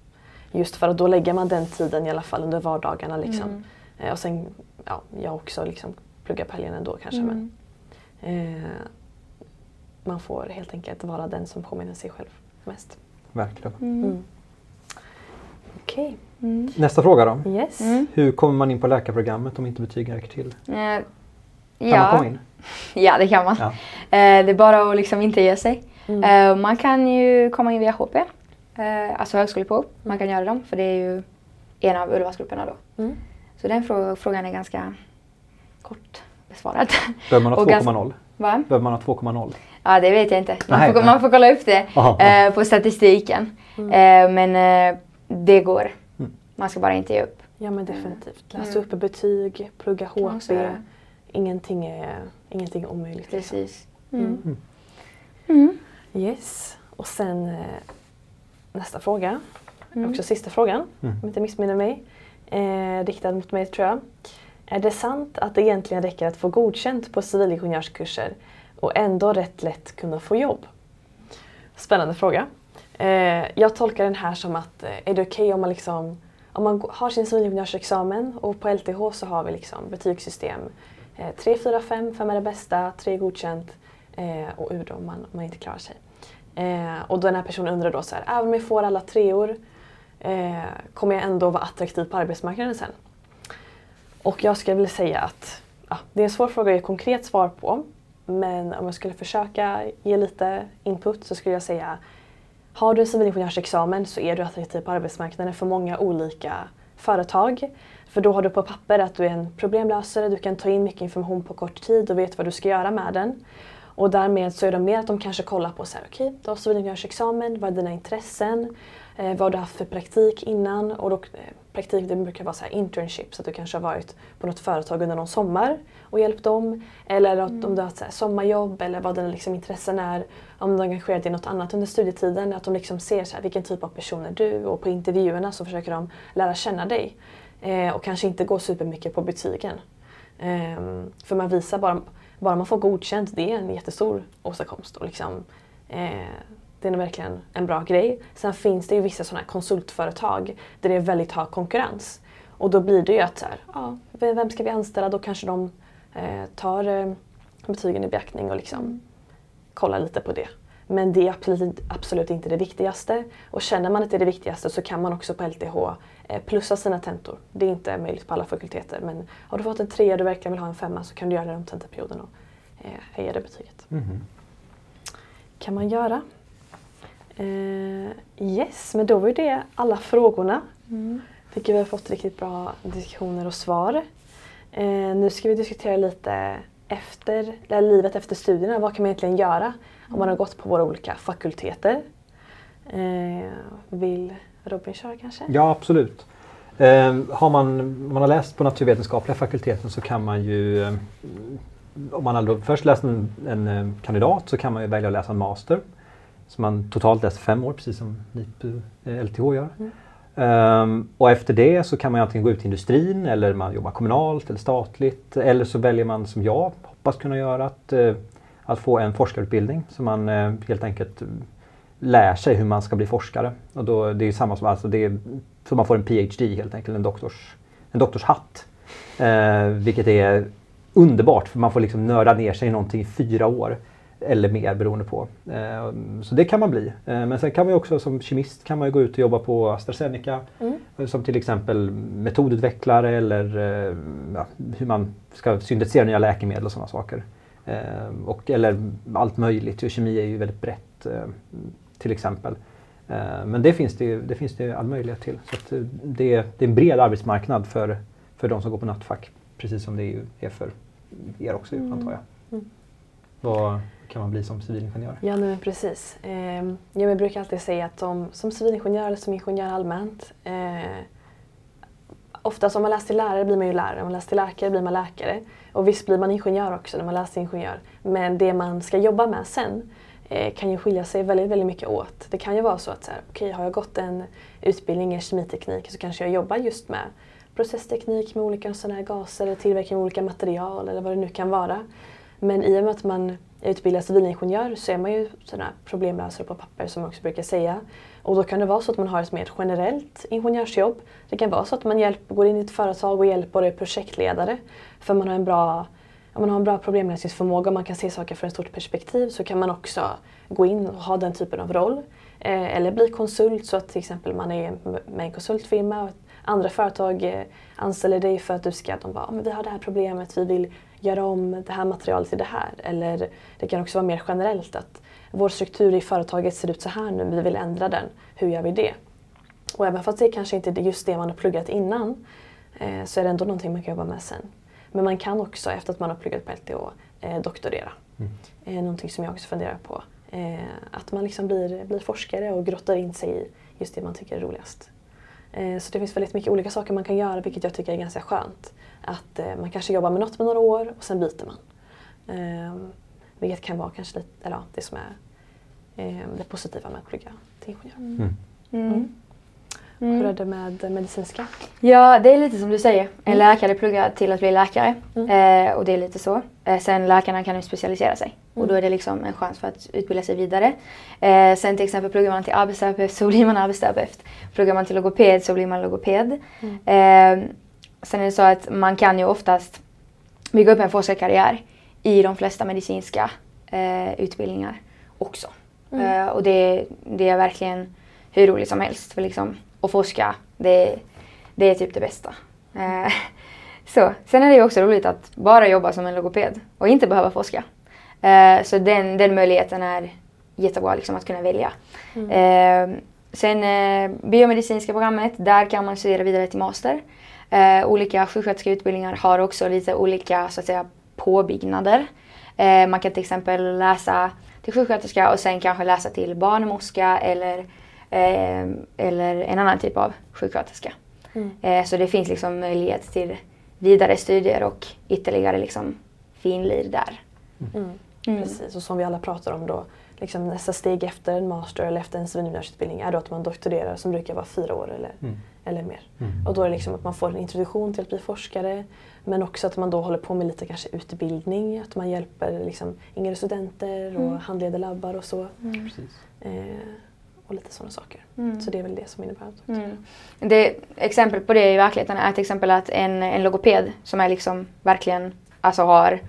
Just för att då lägger man den tiden i alla fall under vardagarna. Liksom. Eh, och sen, ja, jag också liksom pluggar på helgen ändå kanske. Men, eh, man får helt enkelt vara den som påminner sig själv mest. Verkligen. Mm. Okej, Mm. Nästa fråga då. yes. Mm. Hur kommer man in på läkarprogrammet om inte betygen räcker till? Eh, Kan man ja. komma in? ja, det kan man. Ja. Eh, det är bara att liksom inte ge sig. Mm. Eh, man kan ju komma in via HP, eh, alltså högskoleprov. Man kan göra dem för det är ju en av urvalsgrupperna då. Mm. Så den frå- frågan är ganska kort besvarad. Behöver man ha Och ganska- 2,0? Va? Behöver man ha 2,0? Ja, det vet jag inte. Man, Nej, får, nej. man får kolla upp det Aha, eh, på statistiken. Eh, men eh, det går. Mm. Man ska bara inte ge upp. Ja men definitivt. Läsa Mm. upp betyg, plugga HP. göra. Ingenting är, ingenting är omöjligt. liksom. Precis. Mm. Mm. Mm. Yes. Och sen eh, nästa fråga. Mm. Också sista frågan, Mm. om jag inte missminner mig. Eh, riktad mot mig tror jag. Är det sant att det egentligen räcker att få godkänt på civilingenjörskurser och ändå rätt lätt kunna få jobb? Spännande fråga. Eh, jag tolkar den här som att eh, är det okej om man liksom om man har sin civilingenjörsexamen och på LTH så har vi liksom betygssystem eh, 3, 4, 5, 5 är det bästa, 3 är godkänt eh, och ur då om man, om man inte klarar sig. Eh, och då den här personen undrar då så här, även om jag får alla treor eh, kommer jag ändå vara attraktiv på arbetsmarknaden sen? Och jag skulle vilja säga att ja, det är en svår fråga att ge konkret svar på. Men om jag skulle försöka ge lite input så skulle jag säga har du en civilingenjörsexamen så är du attraktiv på arbetsmarknaden för många olika företag. För då har du på papper att du är en problemlösare, du kan ta in mycket information på kort tid och vet vad du ska göra med den. Och därmed så är det mer att de kanske kollar på så här, okej, du har civilingenjörsexamen, vad är dina intressen? Eh, vad har du haft för praktik innan? Och då, eh, praktik det brukar vara så internship, så att du kanske har varit på något företag under någon sommar och hjälpt dem. Eller att om du har haft sommarjobb eller vad dina liksom, intressen är. Om du har engagerat dig i något annat under studietiden. Att de liksom ser så här, vilken typ av person är du? Och på intervjuerna så försöker de lära känna dig. Eh, och kanske inte gå supermycket på betygen. Ehm, för man visar bara, bara man får godkänt, det är en jättestor åstadkomst. Och liksom, eh, det är verkligen en bra grej. Sen finns det ju vissa sådana konsultföretag där det är väldigt hög konkurrens. Och då blir det ju att så här, ja, vem ska vi anställa? Då kanske de eh, tar eh, betygen i beaktning och liksom kollar lite på det. Men det är absolut, absolut inte det viktigaste. Och känner man att det är det viktigaste så kan man också på LTH eh, plussa sina tentor. Det är inte möjligt på alla fakulteter men har du fått en trea och du verkligen vill ha en femma så kan du göra det om tentaperioden och eh, höja det betyget. Mhm. kan man göra. Eh, yes, men då var ju det alla frågorna. Mm. Tycker vi har fått riktigt bra diskussioner och svar. Eh, nu ska vi diskutera lite efter, eller livet efter studierna. Vad kan man egentligen göra om man har gått på våra olika fakulteter? Eh, vill Robin köra kanske? Ja, absolut. Eh, har man, om man har läst på naturvetenskapliga fakulteten så kan man ju, eh, om man har först läst en, en eh, kandidat så kan man ju välja att läsa en master. Så man totalt läser fem år, precis som NIPU eh, LTH gör. Mm. Ehm, och efter det så kan man antingen gå ut i industrin eller man jobbar kommunalt eller statligt. Eller så väljer man som jag hoppas kunna göra att, eh, att få en forskarutbildning. Så man eh, helt enkelt lär sig hur man ska bli forskare. Och då, det är samma som, alltså det är, så man får en PhD helt enkelt, en, doktors, en doktorshatt. Vilket är underbart för man får liksom nörda ner sig i någonting i fyra år. Eller mer beroende på. Eh, så det kan man bli. Eh, men sen kan man ju också som kemist kan man gå ut och jobba på AstraZeneca. Mm. Eh, Som till exempel metodutvecklare eller ja, hur man ska syntetisera nya läkemedel och sådana saker. Och, eller allt möjligt. Och kemi är ju väldigt brett till exempel. Men det finns det, ju- det finns det all möjlighet till. Så det, är- det är en bred arbetsmarknad för, för de som går på nattfack. Precis som det är för er också antar jag. Mm. Vad kan man bli som civilingenjör? Ja, nej, men precis. Eh, jag brukar alltid säga att som, som civilingenjör eller som ingenjör allmänt eh, Oftast om man läser till lärare blir man ju lärare, om man läser till läkare blir man läkare. Och visst blir man ingenjör också när man läser ingenjör. Men det man ska jobba med sen eh, kan ju skilja sig väldigt, väldigt mycket åt. Det kan ju vara så att så här, okay, har jag gått en utbildning i kemiteknik så kanske jag jobbar just med processteknik med olika sådana här gaser eller tillverkning av olika material eller vad det nu kan vara. Men i och med att man utbildad civilingenjör så är man ju sådana problemlösare på papper som man också brukar säga. Och då kan det vara så att man har ett mer generellt ingenjörsjobb. Det kan vara så att man hjälp, går in i ett företag och hjälper och är projektledare. För man har en bra, om man har en bra problemlösningsförmåga och man kan se saker från ett stort perspektiv så kan man också gå in och ha den typen av roll. Eh, eller bli konsult så att till exempel man är med en konsultfirma och andra företag eh, anställer dig för att du ska, de bara, "Ja, men vi har det här problemet, vi vill göra om det här materialet till det här. Eller det kan också vara mer generellt att vår struktur i företaget ser ut så här nu, vi vill ändra den. Hur gör vi det? Och även fast det kanske inte är just det man har pluggat innan eh, så är det ändå någonting man kan jobba med sen. Men man kan också efter att man har pluggat på LTH eh, doktorera. Mm. Någonting som jag också funderar på. Att man liksom blir, blir forskare och grottar in sig i just det man tycker är roligast. Eh, Så det finns väldigt mycket olika saker man kan göra vilket jag tycker är ganska skönt. Att eh, man kanske jobbar med något med några år och sen byter man. Ehm, Vilket kan vara kanske lite, eller det som är eh, det positiva med att plugga till ingenjör. Mm. Mm. Hur är det med medicinska? Ja, det är lite som du säger. En Mm. läkare pluggar till att bli läkare. Mm. Eh, och det är lite så. Eh, sen läkarna kan ju specialisera sig. Och Mm. då är det liksom en chans för att utbilda sig vidare. Eh, sen till exempel pluggar man till arbetsterapeut så blir man arbetsterapeut. Pluggar man till logoped så blir man logoped. Mm. Eh, sen är det så att man kan ju oftast bygga upp en forskarkarriär i de flesta medicinska eh, utbildningar också. Mm. Eh, och det, det är verkligen hur roligt som helst. För liksom, att forska, det, det är typ det bästa. Eh, så. Sen är det ju också roligt att bara jobba som en logoped och inte behöva forska. Eh, så den, den möjligheten är jättebra liksom, att kunna välja. Mm. Eh, sen eh, biomedicinska programmet, där kan man studera vidare till master. Eh, olika sjuksköterskeutbildningar har också lite olika så att säga, påbyggnader. Eh, man kan till exempel läsa till sjuksköterska och sen kanske läsa till barnmorska eller, eller en annan typ av sjuksköterska. Mm. Eh, så det finns liksom möjlighet till vidare studier och ytterligare liksom finlir där. Mm. Mm. Precis, och som vi alla pratar om då, liksom nästa steg efter en master eller efter en civilingenjörsutbildning är då att man doktorerar som brukar vara fyra år eller, Mm. eller mer. Mm. Och då är det liksom att man får en introduktion till att bli forskare men också att man då håller på med lite kanske utbildning, att man hjälper liksom yngre studenter och Mm. handleder labbar och så. Precis. Eh, och lite sådana saker. Mm. Så det är väl det som innebär att. Mm. Det, exempel på det i verkligheten är till exempel att en, en logoped som är liksom verkligen, alltså har,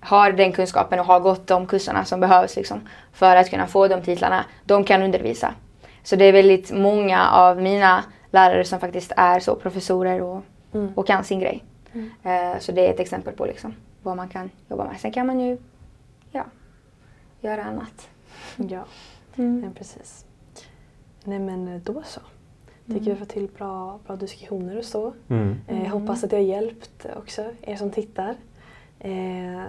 har den kunskapen och har gått de kurserna som behövs liksom, för att kunna få de titlarna, de kan undervisa. Så det är väldigt många av mina lärare som faktiskt är så professorer och, Mm. och kan sin grej. Mm. Eh, så det är ett exempel på liksom, vad man kan jobba med. Sen kan man ju ja, göra annat. Ja, nej, precis. Nej men eh, då så. Tycker vi får till bra, bra diskussioner och så. Mm. Eh, Jag hoppas att det har hjälpt också er som tittar. Eh,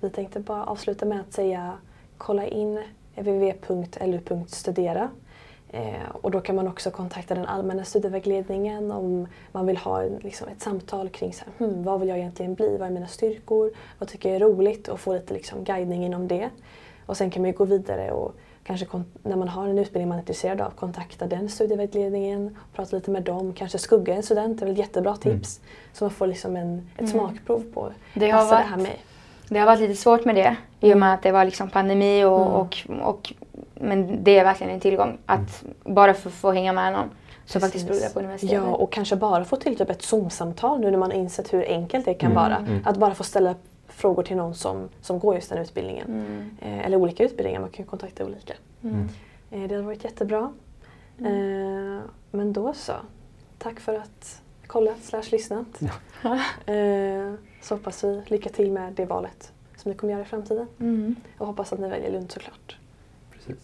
vi tänkte bara avsluta med att säga kolla in www.lu.studera. Eh, och då kan man också kontakta den allmänna studievägledningen om man vill ha en, liksom, ett samtal kring så här, hmm, vad vill jag egentligen bli, vad är mina styrkor, vad tycker jag är roligt och få lite liksom, guidning inom det. Och sen kan man ju gå vidare och kanske när man har en utbildning man är intresserad av kontakta den studievägledningen, prata lite med dem, kanske skugga en student, det är väl ett jättebra tips. Så man får liksom en, ett Mm. smakprov på Det har passar det varit- här mig. Det har varit lite svårt med det i och med att det var liksom pandemi och, Mm. och, och men det är verkligen en tillgång att bara få, få hänga med någon som faktiskt pluggar på universitetet. Ja, och kanske bara få till typ ett Zoom-samtal nu när man har insett hur enkelt det kan Mm. vara. Mm. Att bara få ställa frågor till någon som, som går just den utbildningen. Mm. Eh, eller olika utbildningar, man kan ju kontakta olika. Mm. Eh, det hade varit jättebra. Eh, men då så. Tack för att kollat slash lyssnat. Eh, så hoppas vi lycka till med det valet som ni kommer göra i framtiden. Mm. Och hoppas att ni väljer Lund såklart. Precis.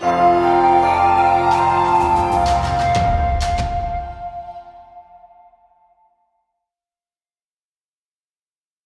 Thank